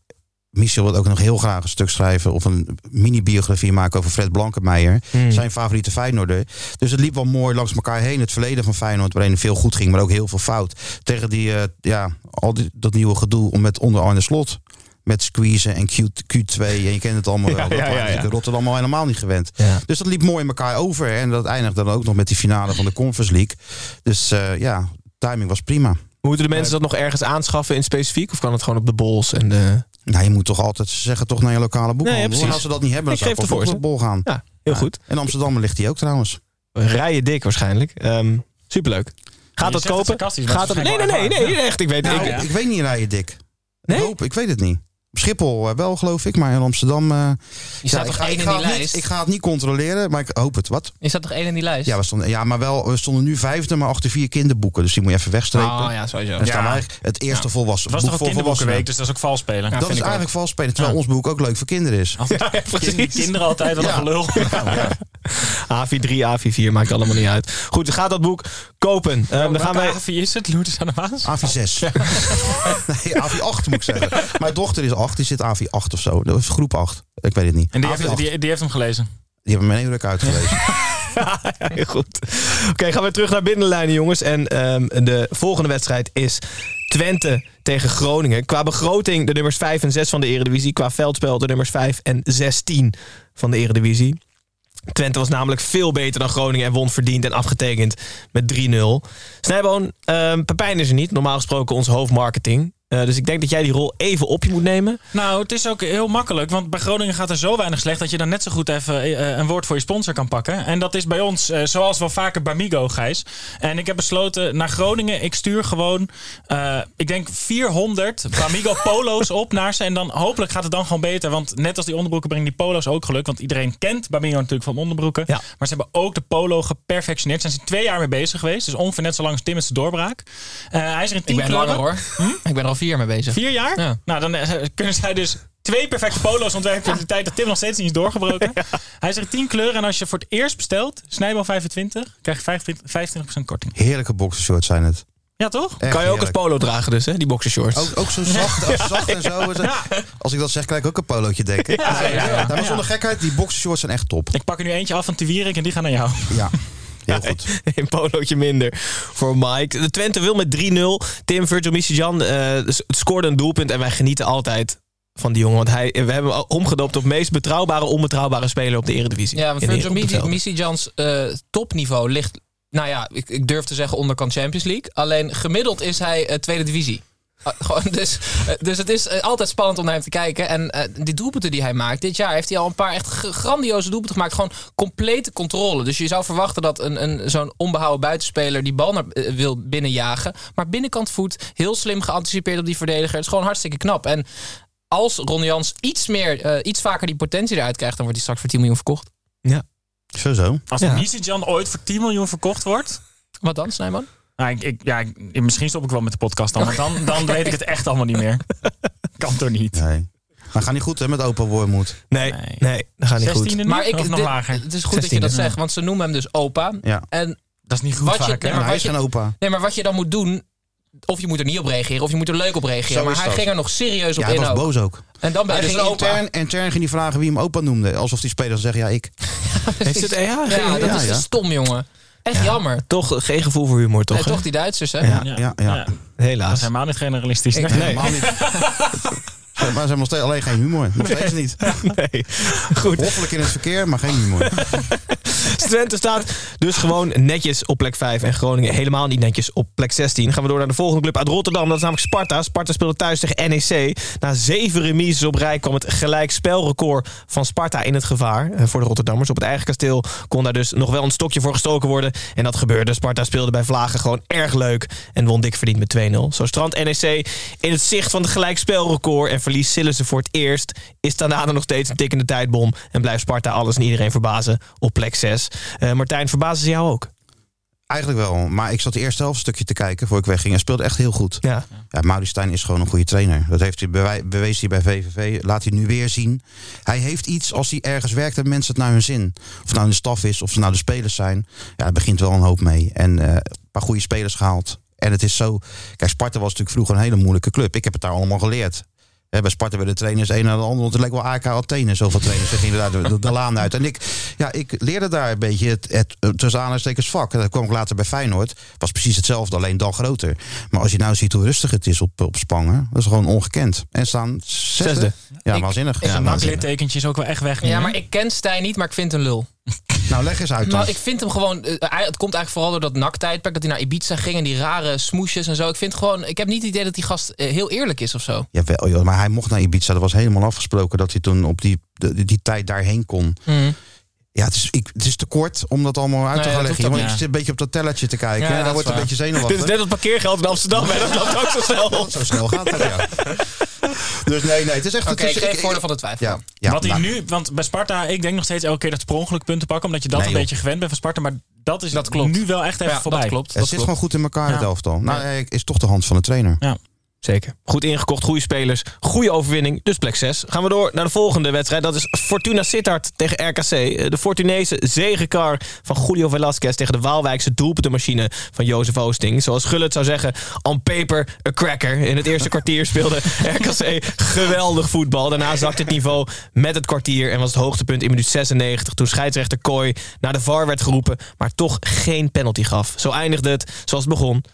Michel wil ook nog heel graag een stuk schrijven of een mini-biografie maken over Fred Blankenmeijer.
Hmm.
Zijn favoriete Feyenoorder. Dus het liep wel mooi langs elkaar heen. Het verleden van Feyenoord, waarin veel goed ging, maar ook heel veel fout. Tegen die, eh, ja, al die, dat nieuwe gedoe om met onder Arne Slot. Met squeezen en Q, Q2 en je kent het allemaal [laughs] wel.
Ja,
dat
ja, ja,
Rotterdam al helemaal niet gewend. Dus dat liep mooi in elkaar over. En dat eindigde dan ook nog met die finale van de Conference League. Dus eh, ja, timing was prima.
Moeten de mensen dat nog ergens aanschaffen in specifiek? Of kan het gewoon op de bols en de...
Nou, je moet toch altijd zeggen toch naar je lokale boekhandel.
Nee, ja,
en als ze dat niet hebben, dan
Ik
zou ik op de bol gaan.
Ja, heel
Ja.
goed.
In Amsterdam ligt die ook trouwens.
Rijen dik waarschijnlijk. Ehm, superleuk. Gaat dat kopen? Gaat
het
dat... Nee, nee, nee, nee, echt. Ik weet
Nou,
ik,
ja.
ik weet niet rijden dik.
Nee?
Ik hoop, ik weet het niet. Op Schiphol eh, wel, geloof ik, maar in Amsterdam... eh,
Je staat
ja,
toch
ik, ga,
één
ik,
in die
het niet,
lijst?
ik ga het niet controleren, maar ik hoop het. Wat?
Je staat toch één in die lijst?
Ja, we stonden, ja, maar wel, we stonden nu vijfde, maar achter vier kinderboeken. Dus die moet je even wegstrepen.
Oh ja, sowieso.
Dan staan het eerste volwassen
Het was
boek
toch
voor volwassenen.
kinderboekenweek, dus dat is ook vals spelen.
Ja,
dat
vind
is eigenlijk vals spelen, terwijl
Ja.
ons boek ook leuk voor kinderen is. [laughs]
Kind- Kinderen altijd wat
Ja.
een gelul. [laughs]
AV3, AV4, maakt allemaal niet uit. Goed, gaat dat boek kopen. Ehm, dan gaan wij...
Wie is het? Aan de Maas?
AV6. [laughs] nee, AV8 moet ik zeggen. Mijn dochter is 8, die zit AV8 of zo. Dat is groep 8. Ik weet het niet.
En die
AV8.
heeft, die, die heeft hem gelezen.
Die hebben mijn druk uitgelezen. [laughs]
Ja, heel goed. Oké, gaan we terug naar binnenlijnen, jongens. En ehm, de volgende wedstrijd is Twente tegen Groningen. Qua begroting de nummers 5 en 6 van de Eredivisie. Qua veldspel de nummers 5 en 16 van de Eredivisie. Twente was namelijk veel beter dan Groningen en won verdiend en afgetekend met 3-0. Snijboon, ehm Pepijn is er niet. Normaal gesproken onze hoofdmarketing. Eh, dus ik denk dat jij die rol even op je moet nemen.
Nou, het is ook heel makkelijk. Want bij Groningen gaat er zo weinig slecht... dat je dan net zo goed even eh, een woord voor je sponsor kan pakken. En dat is bij ons, eh, zoals wel vaker bij Migo, Gijs. En ik heb besloten, naar Groningen... ik stuur gewoon, eh, ik denk 400 Bamigo [laughs] polo's op naar ze. En dan hopelijk gaat het dan gewoon beter. Want net als die onderbroeken brengen die polo's ook geluk. Want iedereen kent Bamigo natuurlijk van onderbroeken.
Ja.
Maar ze hebben ook de polo geperfectioneerd. Daar zijn ze twee jaar mee bezig geweest. Dus ongeveer net zo lang als Timmons de doorbraak. Eh, hij is er in tien
Ik ben
kleuren.
langer hoor. Ik ben er al vier jaar mee bezig.
Vier jaar?
Ja.
Nou, dan eh, kunnen zij dus twee perfecte polo's ontwerpen in de tijd dat Tim nog steeds niet is doorgebroken. Hij er tien kleuren en als je voor het eerst bestelt, snijbal 25, krijg je 25, 25% korting.
Heerlijke boxershorts zijn het.
Ja, toch?
Echt
kan je ook als
heerlijk.
polo dragen dus, hè? Die boxershorts.
Ook, ook zo zacht, als zacht en zo. Als ik dat zeg, krijg ik ook een polootje.
Ja,
Nee,
ja, ja.
maar zonder gekheid, die boxershorts zijn echt top.
Ik pak er nu eentje af van Tewierik en die gaan naar jou.
Ja, heel goed. [laughs]
Een polootje minder voor Mike. De Twente wil met 3-0. Tim Virgil Misijan eh, s- scoorde een doelpunt. En wij genieten altijd van die jongen. Want hij, we hebben hem omgedoopt tot meest betrouwbare, onbetrouwbare speler op de Eredivisie.
Ja, want Virgil
op.
Misijans eh topniveau ligt, nou ja, ik, ik durf te zeggen onderkant Champions League. Alleen gemiddeld is hij eh, tweede divisie. Ah, gewoon, dus, eh, dus het is eh, altijd spannend om naar hem te kijken. En eh, die doelpunten die hij maakt, dit jaar heeft hij al een paar echt grandioze doelpunten gemaakt. Gewoon complete controle. Dus je zou verwachten dat een, een, zo'n onbehouden buitenspeler die bal naar, wil binnenjagen. Maar binnenkant voet, heel slim geanticipeerd op die verdediger. Het is gewoon hartstikke knap. En als Ron Jans iets, meer, iets vaker die potentie eruit krijgt, dan wordt hij straks voor 10 miljoen verkocht.
Zo zo.
Als
Ja.
Misitjan ooit voor 10 miljoen verkocht wordt...
Wat dan, Snijman?
Nou, ik, ik, ja, ik- misschien stop ik wel met de podcast dan. Want dan, dan [laughs] weet ik het echt allemaal niet meer. Kan toch niet?
Nee. Maar ga niet goed hè, met opa Wormoed.
Nee,
Nee.
nee, dat gaat niet goed.
16e nu?
Maar ik,
nog lager?
het is goed dat je
16e,
dat zegt, want ze noemen hem dus opa.
Ja.
En
Dat is niet goed
Wat je-
vaak, hè?
nee, maar
hij
wat
is
je-
geen opa.
nee, maar wat je dan moet doen, of je moet er niet op reageren, of je moet er leuk op reageren.
Zo
maar hij
dat.
ging er nog serieus op
Ja, hij was boos ook.
En dan ben je dus een opa.
intern, intern ging hij vragen wie hem opa noemde. Alsof die speler zou zeggen, ja ik. [laughs]
Heeft het, ja,
Ja, dat
Ja,
is
ja.
stom, jongen. Echt jammer.
Toch geen gevoel voor humor, toch?
Nee, toch die Duitsers, hè?
Ja.
Ja, ja.
Dat
Helaas.
is helemaal niet generalistisch.
Ik-
Nee.
Helemaal niet. [laughs] Maar ze hebben nog steeds alleen geen humor. Nog steeds niet. [laughs]
Nee. Goed.
Hoffelijk in het verkeer, maar geen humor. [laughs]
Twente staat dus gewoon netjes op plek 5. En Groningen helemaal niet netjes op plek 16. Gaan we door naar de volgende club uit Rotterdam. Dat is namelijk Sparta. Sparta speelde thuis tegen NEC. Na zeven remises op rij kwam het gelijkspelrecord van Sparta in het gevaar. eh, Voor de Rotterdammers. Op het eigen kasteel kon daar dus nog wel een stokje voor gestoken worden. En dat gebeurde. Sparta speelde bij Vlagen gewoon erg leuk. En won dik verdiend met 2-0. Zo strandt NEC in het zicht van het gelijkspelrecord. En verliest Sillissen voor het eerst. Is Tanane nog steeds een tikkende tijdbom. En blijft Sparta alles en iedereen verbazen op plek 6. Eh, Martijn, verbazen ze jou ook?
Eigenlijk wel. Maar ik zat de eerste helft een stukje te kijken voor ik wegging. Hij speelde echt heel goed.
Ja.
Ja, Maurice Stijn is gewoon een goede trainer. Dat heeft hij bewezen hij bij VVV. Laat hij nu weer zien. Hij heeft iets als hij ergens werkt, hebben mensen het naar hun zin. Of het nou de staf is, of ze nou de spelers zijn. Ja, er begint wel een hoop mee. En eh, een paar goede spelers gehaald. En het is zo... Kijk, Sparta was natuurlijk vroeger een hele moeilijke club. Ik heb het daar allemaal geleerd. Hè, bij Sparta werden de trainers een naar de ander. Want het leek wel AK Athene, zoveel trainers. Ze gingen daar de, de, de laan uit. En ik, ja, ik leerde daar een beetje het, het, het tussen aanhalingstekens vak. En dat kwam ik later bij Feyenoord. Was precies hetzelfde, alleen dan groter. Maar als je nou ziet hoe rustig het is op, op Spangen. Dat is gewoon ongekend. En staan zesde.
Zesde.
Ja,
Ik-
waanzinnig. ja,
Een is ook wel echt weg nu,
Ja, maar ik ken Stijn niet, maar ik vind een lul.
Nou, leg eens uit dan.
Nou, ik vind hem gewoon. eh, het komt eigenlijk vooral door dat naktijdperk. Dat hij naar Ibiza ging en die rare smoesjes en zo. Ik vind gewoon. Ik heb niet het idee dat die gast eh, heel eerlijk is of zo.
Jawel, joh, maar hij mocht naar Ibiza. Dat was helemaal afgesproken dat hij toen op die, die, die tijd daarheen kon. Ja, het is, ik, het is te kort om dat allemaal uit
Nee,
te
dat
gaan leggen. Want je zit een beetje op dat tellertje te kijken.
Ja,
en
dat
dan wordt een beetje
Dit is
zenuwachtig.
net het parkeergeld in Amsterdam. hè. Dat loopt ook zo [laughs] snel.
Zo snel gaat het, ja. [laughs] Dus nee, nee, het is echt...
Oké,
is,
ik geef voordeel van de twijfel.
Ja, ja,
Wat hij
nou,
nu, want bij Sparta, ik denk nog steeds elke keer dat ze per ongeluk punten pakken, omdat je dat
Nee,
een
joh.
beetje gewend bent van Sparta. Maar dat is
Dat klopt.
nu wel echt even
Ja,
voorbij.
dat klopt.
Het
Dat
zit
klopt.
gewoon goed in elkaar, het
Ja.
elftal. Nou, is toch de hand van de trainer.
Zeker. Goed ingekocht, goede spelers, goede overwinning. Dus plek 6. Gaan we door naar de volgende wedstrijd. Dat is Fortuna Sittard tegen RKC. Eh, De Fortunese zegenkar van Julio Velasquez... tegen de Waalwijkse doelpuntenmachine van Jozef Oosting. Zoals Gullit zou zeggen, on paper a cracker. In het eerste kwartier speelde [laughs] RKC geweldig voetbal. Daarna zakte het niveau met het kwartier... en was het hoogtepunt in minuut 96... toen scheidsrechter Kooi naar de VAR werd geroepen... maar toch geen penalty gaf. Zo eindigde het, zoals het begon,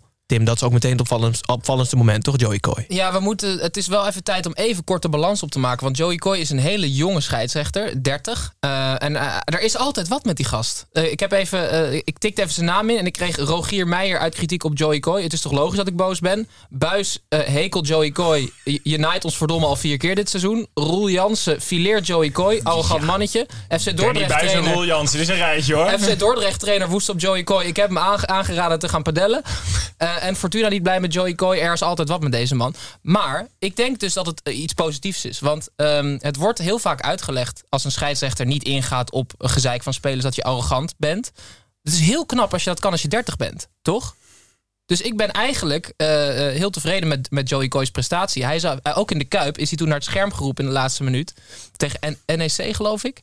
0-0. Tim, dat is ook meteen het opvallendst- opvallendste moment, toch, Joey Kooi?
Ja, we moeten, het is wel even tijd om even korte balans op te maken. Want Joey Coy is een hele jonge scheidsrechter, 30. Eh, en eh, er is altijd wat met die gast. Eh, ik, heb even, eh, ik tikte even zijn naam in en ik kreeg Rogier Meijer uit kritiek op Joey Coy. Het is toch logisch dat ik boos ben? Buis hekelt Joey Coy. Je je naait ons verdomme al vier keer dit seizoen. Roel Jansen fileert Joey Coy. Arrogant mannetje. FC
Danny
Dordrecht
Buijs en
trainer.
Roel Jansen, dit is een rijtje hoor.
FC Dordrecht trainer woest op Joey Coy. Ik heb hem aange- aangeraden te gaan padellen. [laughs] Eh, en Fortuna niet blij met Joey Coy. Er is altijd wat met deze man. Maar ik denk dus dat het eh, iets positiefs is. Want ehm, het wordt heel vaak uitgelegd als een scheidsrechter niet ingaat op gezeik van spelers dat je arrogant bent. Het is heel knap als je dat kan als je 30 bent, toch? Dus ik ben eigenlijk eh, eh, heel tevreden met, met Joey Coy's prestatie. Hij zou, eh, ook in de Kuip is hij toen naar het scherm geroepen in de laatste minuut. Tegen NEC, geloof ik.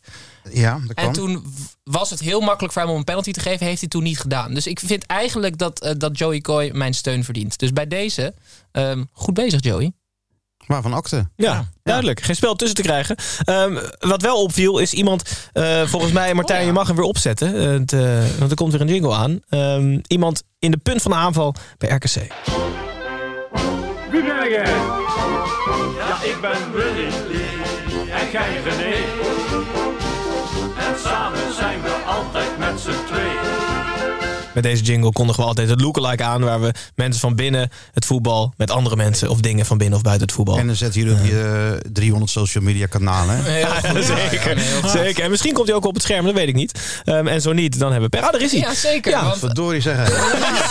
Ja, dat kan.
En toen was het heel makkelijk voor hem om een penalty te geven. Heeft hij toen niet gedaan. Dus ik vind eigenlijk dat, dat Joey Coy mijn steun verdient. Dus bij deze, ehm, goed bezig Joey.
Waarvan akte?
Ja, duidelijk. Geen spel tussen te krijgen. Ehm, wat wel opviel is iemand, eh, volgens mij, Martijn, je mag hem weer opzetten. Eh, het, eh, want er komt weer een jingle aan. Ehm, iemand in de punt van de aanval bij RKC.
Wie ben jij? Ja, ik ben Willy. En jij René. En samen zijn we altijd met z'n tweeën.
Met deze jingle kondigen we altijd het lookalike aan... waar we mensen van binnen het voetbal met andere mensen... of dingen van binnen of buiten het voetbal.
En dan zet jullie op je eh, 300 social media kanalen. hè?
Ja, zeker. zeker. En misschien komt hij ook op het scherm, dat weet ik niet. Ehm, en zo niet, dan hebben we... Per... Ah, daar is hij.
Ja, zeker.
Ja,
want,
Verdorie zeggen.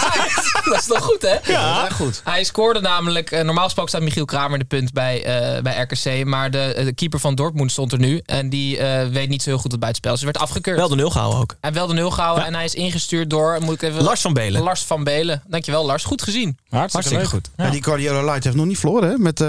[laughs]
dat is toch goed, hè?
Ja, goed.
Hij scoorde namelijk, eh, normaal gesproken staat Michiel Kramer in de punt bij, eh, bij RKC. Maar de, eh, de keeper van Dortmund stond er nu. En die eh, weet niet zo heel goed het buitenspel. Dus hij werd afgekeurd.
Wel de nul gehouden ook.
Hij wel de nul gehouden en hij is ingestuurd door, moet ik even...
Lars van Belen.
Lars van Belen. Dankjewel Lars, goed gezien.
Hartstikke goed.
Ja. die Guardiola Light heeft nog niet verloren, hè? Met, eh,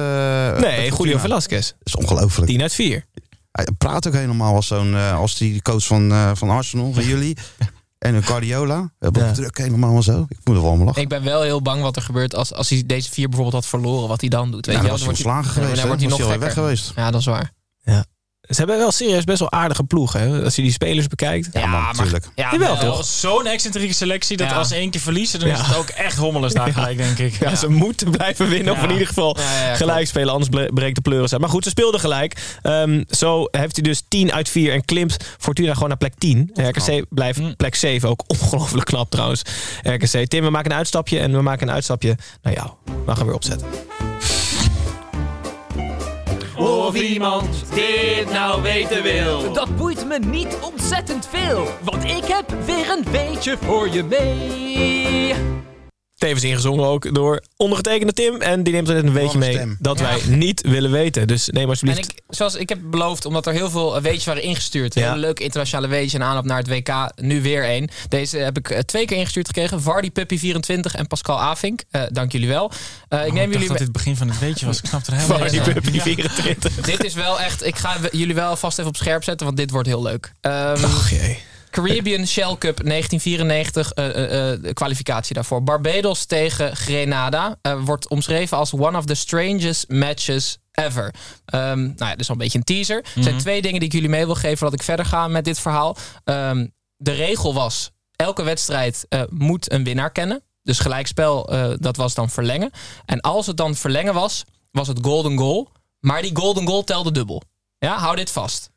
Nee,
met
Julio. Velasquez.
Dat is ongelooflijk.
10 uit 4.
Hij praat ook helemaal als zo'n eh, als die coach van, eh, van Arsenal, van jullie. [laughs] En een Guardiola. We hebben
Ja.
druk helemaal zo. Ik moet er wel om lachen.
Ik ben wel heel bang wat er gebeurt als, als hij deze vier bijvoorbeeld had verloren. Wat hij dan doet. Weet
Ja,
je
dan
wel?
was hij
wordt
ontslagen
ja,
geweest.
Dan wordt hij nog
hij weg geweest.
Ja, dat is waar.
Ze hebben wel serieus best wel aardige ploegen. Hè? Als je die spelers bekijkt.
Ja, man, natuurlijk.
Ja,
Jawel,
wel.
toch?
Zo'n excentrieke selectie dat
Ja.
als ze één keer verliezen, dan
Ja.
is het ook echt hommeles daar [laughs] gelijk, denk ik.
Ja, ze moeten blijven winnen. Of in ieder geval
Ja, ja, ja,
gelijk
klopt.
spelen. Anders bre- breekt de pleuris uit. Maar goed, ze speelden gelijk. Ehm, zo heeft hij dus 10 uit 4. En klimt Fortuna gewoon naar plek 10. En RKC blijft
Mm.
plek 7. Ook [laughs] ongelooflijk knap trouwens. RKC. Tim, we maken een uitstapje. En we maken een uitstapje naar jou. We gaan weer opzetten.
Of iemand dit nou weten wil.
Dat boeit me niet ontzettend veel, want ik heb weer een weetje voor je mee.
Tevens ingezongen ook door ondergetekende Tim. En die neemt er net een weetje
een
mee
stem.
dat
Ja.
wij niet willen weten. Dus neem
En
alsjeblieft.
ik, zoals ik heb beloofd, omdat er heel veel weetjes waren ingestuurd.
Ja.
Hele leuke internationale weetjes in aanloop naar het WK. Nu weer één. Deze heb ik eh, twee keer ingestuurd gekregen. Vardy Puppy 24 en Pascal Avink. Eh, dank jullie wel. Eh, ik
ik
neem
dacht
jullie
dat dit het begin van het weetje was. Ik snap er helemaal
Vardy
niet van.
Puppy 24.
Dit is wel echt. Ik ga jullie wel vast even op scherp zetten, want dit wordt heel leuk. Ehm,
Och jee.
Caribbean Shell Cup 1994, eh, eh, eh, de kwalificatie daarvoor. Barbados tegen Grenada wordt omschreven als one of the strangest matches ever. Ehm, nou ja, dus al een beetje een teaser. Er zijn
Mhm.
twee dingen die ik jullie mee wil geven voordat ik verder ga met dit verhaal. Ehm, de regel was, elke wedstrijd moet een winnaar kennen. Dus gelijkspel, dat was dan verlengen. En als het dan verlengen was, was het golden goal. Maar die golden goal telde dubbel. Ja, hou dit vast.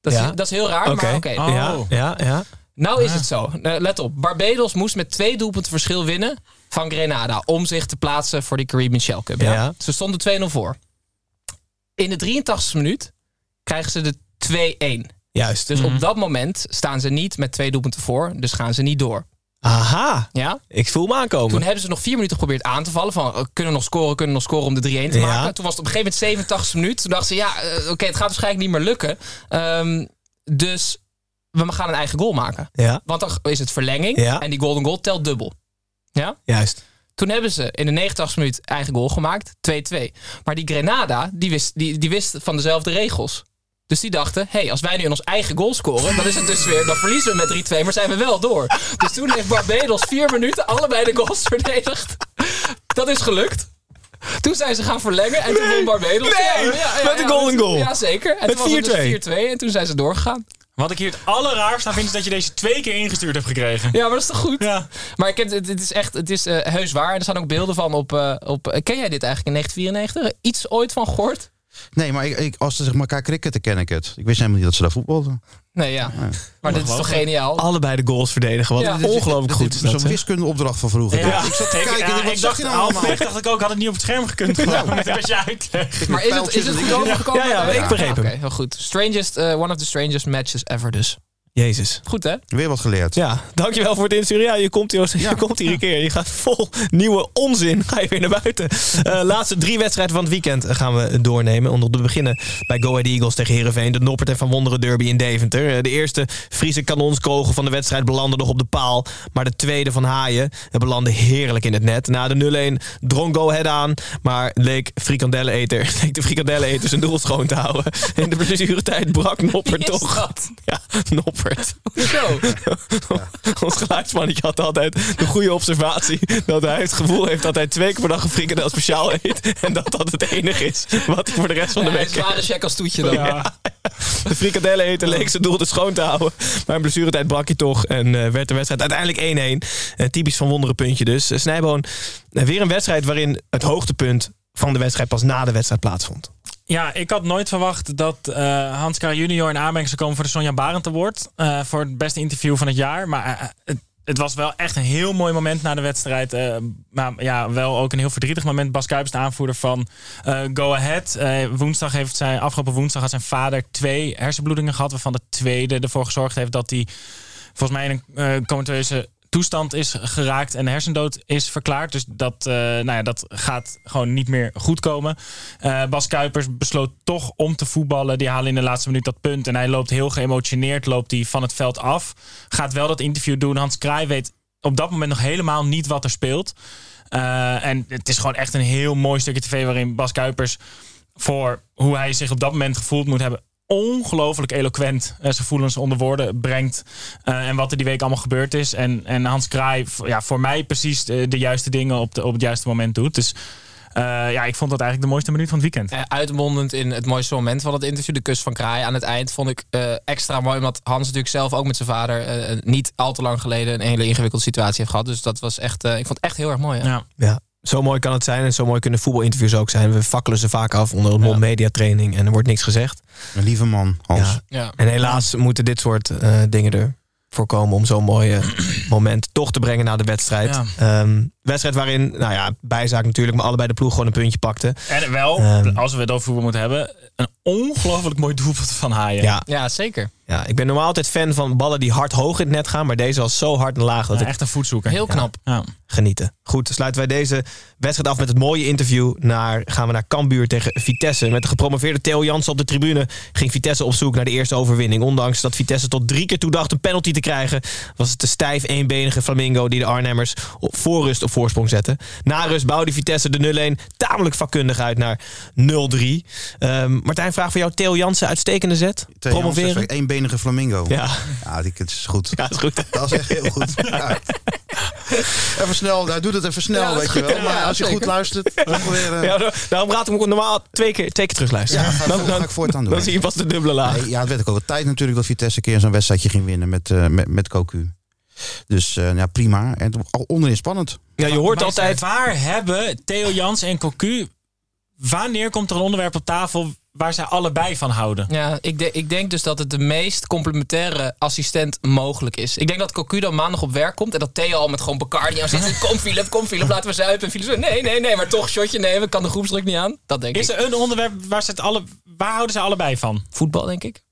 Dat is, dat is heel raar, maar oké.
Ja, ja, ja.
Nou is het zo. Eh, let op. Barbados moest met twee doelpunten verschil winnen van Grenada. Om zich te plaatsen voor die Caribbean Shell Cup. Ja?
Ja.
Ze stonden 2-0 voor. In de 83ste minuut krijgen ze de 2-1.
Juist.
Dus
Mhm.
op dat moment staan ze niet met twee doelpunten voor. Dus gaan ze niet door.
Aha.
Ja?
Ik voel me aankomen.
Toen hebben ze nog vier minuten geprobeerd aan te vallen. Van, eh, kunnen we nog scoren, kunnen we nog scoren om de 3-1 te
Ja.
maken. Toen was het op een gegeven moment 87 minuut. Toen dachten ze, ja, eh, oké, het gaat waarschijnlijk niet meer lukken. Ehm, dus we gaan een eigen goal maken.
Ja.
Want dan is het verlenging.
Ja.
En die golden goal telt dubbel. Ja?
Juist.
Toen hebben ze in de 89 minuut eigen goal gemaakt. 2-2. Maar die Grenada, die wist, die, die wist van dezelfde regels. Dus die dachten, hey, als wij nu in ons eigen goal scoren, dan is het dus weer, dan verliezen we met 3-2, maar zijn we wel door. Dus toen heeft Barbados vier minuten allebei de goals verdedigd. Dat is gelukt. Toen zijn ze gaan verlengen en toen won Barbados.
Nee, met de golden goal.
Ja, zeker. En
Met
toen was het
4-2.
dus 4-2 en toen zijn ze doorgegaan.
Wat ik hier het allerraarste aan vind, is dat je deze twee keer ingestuurd hebt gekregen.
Ja, maar dat is toch goed?
Ja.
Maar ik heb, het, het is echt, het is eh, heus waar. En er staan ook beelden van op, eh, op... eh, ken jij dit eigenlijk in 1994? Iets ooit van gehoord?
Nee, maar ik, ik, als ze zeg maar elkaar cricketen, ken ik het. Ik wist helemaal niet dat ze daar voetbalden.
Nee, ja. Maar dit is toch geniaal?
Allebei de goals verdedigen. Wat
Ja.
ongelooflijk goed.
Zo'n wiskundeopdracht van vroeger.
Ja.
Ik zat te
Ik-
kijken,
ja,
wat
ik
zag
dacht
je nou allemaal?
halfweg dacht ik ook, had het niet op het scherm gekund. Gewoon, met.
Maar is het, is het goed overgekomen?
Ja, ja, ik begreep hem.
Oké, heel goed. Strangest, eh, one of the strangest matches ever dus.
Jezus.
Goed hè?
Weer wat geleerd.
Ja, dankjewel voor het insturen. Ja, je komt hier, je komt hier een keer. Je gaat vol nieuwe onzin. Ga je weer naar buiten. Eh, laatste drie wedstrijden van het weekend gaan we doornemen. Om te beginnen bij Go Ahead Eagles tegen Heerenveen. De Noppert en Van Wonderen derby in Deventer. Eh, De eerste Friese kanonskogel van de wedstrijd belandde nog op de paal. Maar de tweede van Haaien belandde heerlijk in het net. Na de 0-1 drong Go Ahead aan. Maar leek, frikandellen-eter, [laughs] leek de frikandellen-eter zijn doel schoon te houden. In de blessuretijd brak Noppert toch. [laughs] Ja, Noppert.
Hoezo? [laughs]
Ons geluidsmannetje had altijd de goede observatie dat hij het gevoel heeft dat hij twee keer per dag een frikandel speciaal eet. En dat dat het enige is wat hij voor de rest van de
Ja,
week
een zware check als toetje dan.
Ja. De frikandellen eten leek zijn doel te schoon te houden. Maar in blessuretijd brak hij toch en eh, werd de wedstrijd uiteindelijk 1-1. Eh, typisch van wonderen puntje dus. Uh, Snijboon, weer een wedstrijd waarin het hoogtepunt van de wedstrijd pas na de wedstrijd plaatsvond.
Ja, ik had nooit verwacht dat eh Hans Kraaij junior in aanmerking zou komen voor de Sonja Barend Award. eh voor het beste interview van het jaar. Maar eh, het, het was wel echt een heel mooi moment na de wedstrijd. eh, maar ja, wel ook een heel verdrietig moment. Bas Kuipers, de aanvoerder van eh, Go Ahead. Eh, woensdag heeft zijn, afgelopen woensdag had zijn vader twee hersenbloedingen gehad. Waarvan de tweede ervoor gezorgd heeft dat hij volgens mij in een uh, comateuze toestand is geraakt en hersendood is verklaard. Dus dat, uh, nou ja, dat gaat gewoon niet meer goed komen. Uh, Bas Kuipers besloot toch om te voetballen. Die halen in de laatste minuut dat punt. En hij loopt heel geëmotioneerd loopt hij van het veld af. Gaat wel dat interview doen. Hans Kraai weet op dat moment nog helemaal niet wat er speelt. Uh, en het is gewoon echt een heel mooi stukje tv waarin Bas Kuipers voor hoe hij zich op dat moment gevoeld moet hebben ongelooflijk eloquent uh, zijn gevoelens onder woorden brengt. Uh, en wat er die week allemaal gebeurd is. En, en Hans Kraai ja, voor mij precies de, de juiste dingen op, de, op het juiste moment doet. Dus uh, ja, ik vond dat eigenlijk de mooiste minuut van het weekend.
Uh, uitmondend in het mooiste moment van het interview, de kus van Kraai aan het eind, vond ik uh, extra mooi. Omdat Hans natuurlijk zelf ook met zijn vader uh, niet al te lang geleden een hele ingewikkelde situatie heeft gehad. Dus dat was echt, uh, ik vond het echt heel erg mooi. Hè?
Ja.
ja. Zo mooi kan het zijn en zo mooi kunnen voetbalinterviews ook zijn. We fakkelen ze vaak af onder het mond media training en er wordt niks gezegd.
Een lieve man, Hans.
Ja.
Ja.
En helaas moeten dit soort uh, dingen er voorkomen om zo'n mooi uh, [clears throat] moment toch te brengen na de wedstrijd.
Ja.
Um, wedstrijd waarin, nou ja, bijzaak natuurlijk, maar allebei de ploeg gewoon een puntje pakten.
En wel, um, als we het over voetbal moeten hebben, een ongelooflijk mooi doelpunt van Haaien.
Ja.
ja, zeker.
Ja, ik ben normaal altijd fan van ballen die hard hoog in het net gaan, maar deze was zo hard en laag dat
ja,
ik
echt een voetzoeker.
Heel knap.
Ja.
Genieten. Goed, dan sluiten wij deze wedstrijd af met het mooie interview. Naar, gaan we naar Cambuur tegen Vitesse. Met de gepromoveerde Theo Jansen op de tribune ging Vitesse op zoek naar de eerste overwinning. Ondanks dat Vitesse tot drie keer toe dacht een penalty te krijgen, was het te stijf 1-1 eenbenige Flamingo die de Arnhemmers op voor rust op voorsprong zetten. Na rust bouwde Vitesse de 0-1 tamelijk vakkundig uit naar 0-3. Ehm, Martijn, vraag voor jou. Theo Jansen, uitstekende zet.
Theo
Promoveren.
Jansen, eenbenige flamingo.
Ja.
Ja, die, het is goed.
Ja, is goed.
Dat is echt heel goed. [laughs] Ja. Even snel, hij doet het even snel,
Ja, dat
weet je wel. Maar
Ja,
als je
zeker.
goed luistert, dan.
Ja, da- daarom raad ik hem normaal twee keer, twee keer terugluisteren.
Ja, ga,
dan,
ga ik voortaan doen.
dan zie je pas de dubbele laag.
Nee, ja, het werd ook wel tijd natuurlijk dat Vitesse een keer zo'n wedstrijdje ging winnen met, eh met, met Cocu. Dus eh, ja, prima. En al onderin spannend.
Ja, je hoort
Maar
altijd...
Waar hebben Theo Jans en Cocu... Wanneer komt er een onderwerp op tafel waar zij allebei van houden?
Ja, ik, de- ik denk dus dat het de meest complementaire assistent mogelijk is. Ik denk dat Cocu dan maandag op werk komt en dat Theo al met gewoon Bacardi aan zit. Kom Philip, kom Philip, laten we zuipen. En Philip zegt, nee, nee, nee, maar toch shotje nemen, kan de groepsdruk niet aan. Dat denk
Is
ik.
er een onderwerp waar, ze het alle, waar houden ze allebei van?
Voetbal, denk ik.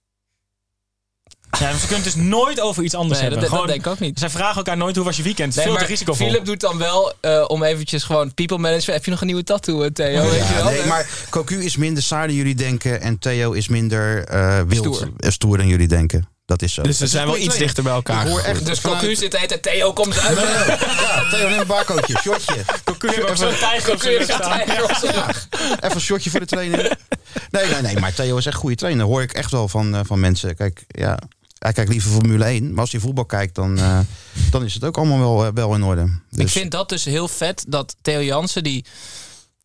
Ja, ze kunnen het dus nooit over iets anders
Nee, dat,
hebben.
dat denk ik ook niet.
Zij vragen elkaar nooit hoe was je weekend.
Nee,
Veel te
maar
risicovol.
Philip doet dan wel eh, om eventjes gewoon people management. Heb je nog een nieuwe tattoo, eh, Theo? Weet je wel?
nee, maar Cocu is minder saai dan jullie denken. En Theo is minder eh wild,
Stoer.
stoer dan jullie denken. Dat is zo.
Dus
is
zijn wel iets dichter bij elkaar.
Ik hoor echt
Dus
vanuit-
Cocu zit de hele Theo, kom zuipen.
Ja, Theo, neem een barcootje, shotje.
Cocu heeft ook zo'n tijger op zijn.
Even een shotje voor de training. Nee, nee, nee, maar Theo is echt een goede trainer. hoor ik echt wel van, eh, van mensen. Kijk, ja, hij kijkt liever Formule 1. Maar als hij voetbal kijkt, dan, eh, dan is het ook allemaal wel, eh, wel in orde.
Ik
Dus,
vind dat dus heel vet dat Theo Jansen, die,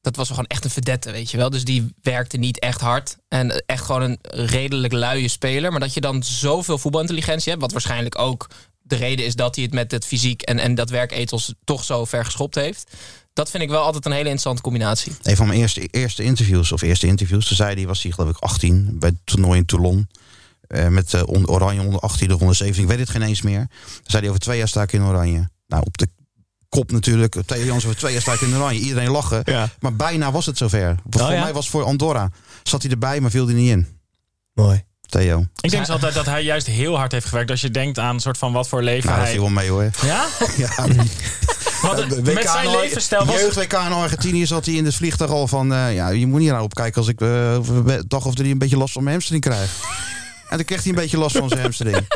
dat was gewoon echt een verdette, weet je wel. Dus die werkte niet echt hard. En echt gewoon een redelijk luie speler. Maar dat je dan zoveel voetbalintelligentie hebt, wat waarschijnlijk ook de reden is dat hij het met het fysiek en, en dat werkethos toch zo ver geschopt heeft. Dat vind ik wel altijd een hele interessante combinatie.
een van mijn eerste, eerste interviews, of eerste interviews, toen zei hij, was hij geloof ik 18 bij het toernooi in Toulon. Eh, met eh, on- Oranje onder 18 of onder 17, ik weet het geen eens meer. Toen zei hij over twee jaar sta ik in Oranje. Nou, op de kop natuurlijk. Theo over twee jaar sta ik in Oranje. Iedereen lachen.
Ja.
Maar bijna was het zover. Voor
ja?
mij was het voor Andorra. Zat hij erbij, maar viel hij niet in.
Mooi.
Theo.
Ik denk dus altijd dat hij juist heel hard heeft gewerkt. Als je denkt aan een soort van wat voor leven
Nou, dat
hij...
viel wel mee hoor.
Ja? [laughs]
Ja. [laughs]
Met zijn levensstijl was...
Jeugd WK in Argentinië zat hij in het vliegtuig al van... eh, ja, je moet niet naar opkijken als ik een dag of drie een beetje last van mijn hamstring krijg. En dan kreeg hij een beetje last van zijn hamstring. [laughs]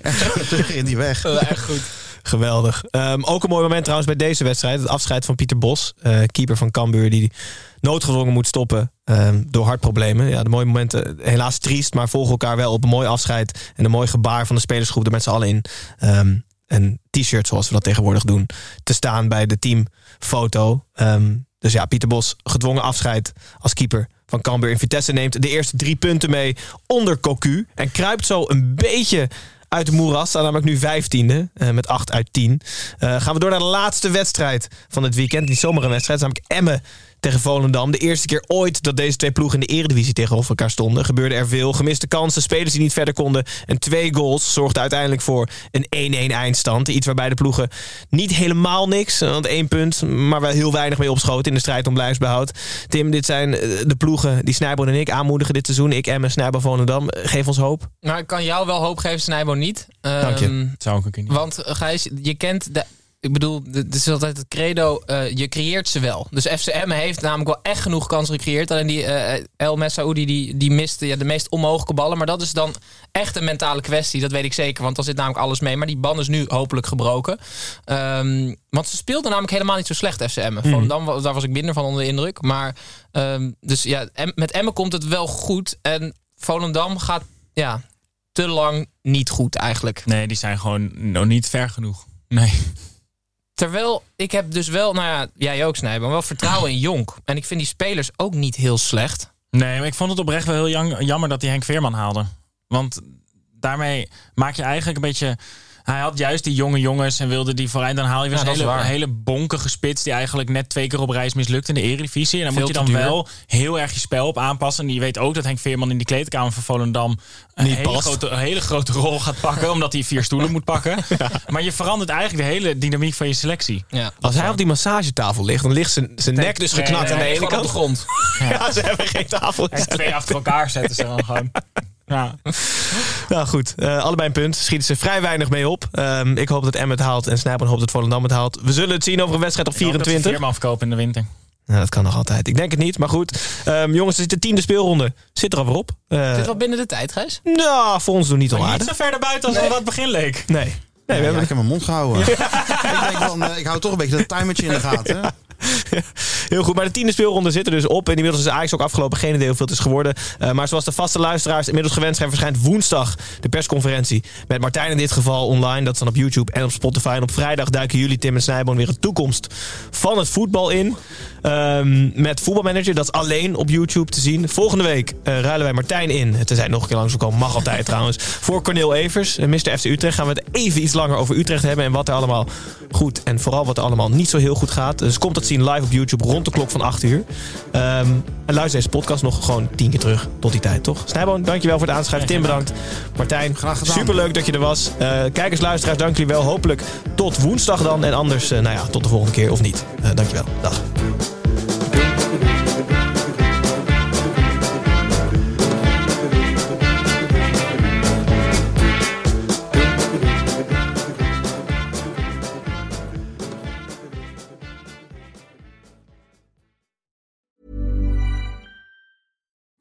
en toen ging hij weg.
echt goed.
Geweldig. Ehm, ook een mooi moment trouwens bij deze wedstrijd. Het afscheid van Pieter Bos, eh, keeper van Cambuur... die noodgedwongen moet stoppen ehm, door hartproblemen. Ja, de mooie momenten, helaas triest... maar volgen elkaar wel op een mooi afscheid... en een mooi gebaar van de spelersgroep er met z'n allen in. Ehm, een t-shirt, zoals we dat tegenwoordig doen... te staan bij de teamfoto. Ehm, dus ja, Pieter Bos, gedwongen afscheid als keeper van Cambuur in Vitesse... neemt de eerste drie punten mee onder Cocu... en kruipt zo een beetje uit de moeras. Staan namelijk nu vijftiende eh, met 8 uit 10. Eh, gaan we door naar de laatste wedstrijd van het weekend. Niet zomaar een wedstrijd, namelijk Emmen tegen Volendam. De eerste keer ooit dat deze twee ploegen in de eredivisie tegenover elkaar stonden. Gebeurde er veel. Gemiste kansen, spelers die niet verder konden. En twee goals zorgden uiteindelijk voor een 1-1 eindstand. Iets waarbij de ploegen niet helemaal niks, want één punt, maar wel heel weinig mee opschoten in de strijd om blijfsbehoud. Tim, dit zijn eh, de ploegen die Snijboon en ik aanmoedigen dit seizoen. Ik, Emmen, Snijboon, Volendam. Geef ons hoop.
Nou, ik kan jou wel hoop geven, Snijbo niet.
Dank je.
Ehm,
Dat zou ik ook niet.
Want eh, Gijs, je kent de. Ik bedoel, dit is altijd het credo. eh, je creëert ze wel. Dus FCM heeft namelijk wel echt genoeg kansen gecreëerd. Alleen die eh, El Messaoudi die, die miste ja, de meest onmogelijke ballen. Maar dat is dan echt een mentale kwestie. Dat weet ik zeker. Want dan zit namelijk alles mee. Maar die ban is nu hopelijk gebroken. Ehm, want ze speelden namelijk helemaal niet zo slecht FCM.
Mhm.
Wa- daar was ik minder van onder de indruk. Maar ehm, dus ja, Em- met Emmen komt het wel goed. En Volendam gaat ja, te lang niet goed eigenlijk.
Nee, die zijn gewoon nog niet ver genoeg. Nee.
Terwijl ik heb dus wel, nou ja, jij ook Snijboom, wel vertrouwen in Jonk. En ik vind die spelers ook niet heel slecht.
Nee, maar ik vond het oprecht wel heel jammer dat hij Henk Veerman haalde. Want daarmee maak je eigenlijk een beetje... Hij had juist die jonge jongens en wilde die vooruit. Dan haal je weer
Ja,
een hele, hele bonkige spits... die eigenlijk net twee keer op reis mislukt in de Eredivisie. En dan
Veel
moet je dan
duur.
wel heel erg je spel op aanpassen. En je weet ook dat Henk Veerman in die kleedkamer van Volendam... een
Niet
hele
past.
grote, een hele grote rol gaat pakken... [laughs] omdat hij vier stoelen moet pakken. [laughs] Maar je verandert eigenlijk de hele dynamiek van je selectie.
Ja,
Als hij op die massagetafel ligt, dan ligt zijn, zijn nek dus
nee,
geknakt aan de ene
gewoon op
kant.
de grond. [laughs]
Ja, ze hebben geen tafel.
En twee achter elkaar zetten ze dan gewoon. Ja.
Nou goed, eh, allebei een punt. Schieten ze vrij weinig mee op. Ehm, ik hoop dat Emmet het haalt en Snijboon hoopt dat Volendam het haalt. We zullen het zien over een wedstrijd op
Ik hoop dat ze
24.
Veerman verkopen in de winter.
Nou, dat kan nog altijd. Ik denk het niet, maar goed. Ehm, jongens, het is de tiende speelronde. Zit er alweer op. Eh,
Dit wel binnen de tijd, Gijs?
nou, voor ons doen niet al
Maar niet
aardig.
zo ver buiten als
Nee.
wat het begin leek.
Nee. Nee, we
ja,
hebben-
ik heb mijn mond gehouden. [laughs] ik, denk van, eh, ik hou toch een beetje dat timertje in de gaten. [laughs]
Heel goed, maar de tiende speelronde zit er dus op. En inmiddels is Ajax ook afgelopen. Geen idee hoeveel het is geworden. Eh, maar zoals de vaste luisteraars inmiddels gewend zijn... verschijnt woensdag de persconferentie met Martijn in dit geval online. Dat is dan op YouTube en op Spotify. En op vrijdag duiken jullie, Tim en Snijboon, weer een toekomst van het voetbal in. Ehm, met voetbalmanager. Dat is alleen op YouTube te zien. Volgende week eh, ruilen wij Martijn in. Tenzij nog een keer langs komen. Mag altijd [laughs] trouwens. Voor Cornel Evers, eh, Mr. FC Utrecht. Gaan we het even iets langer over Utrecht hebben. En wat er allemaal goed en vooral wat er allemaal niet zo heel goed gaat. Dus komt dat zien live op YouTube rond de klok van 8 uur. Ehm, en luister deze podcast nog gewoon tien keer terug tot die tijd, toch? Snijboon, dankjewel voor het aanschrijven. Tim, bedankt. Martijn,
Graag gedaan.
superleuk dat je er was. Eh, kijkers, luisteraars, dank jullie wel. Hopelijk tot woensdag dan. En anders, eh, nou ja, tot de volgende keer of niet. Eh dankjewel. Dag.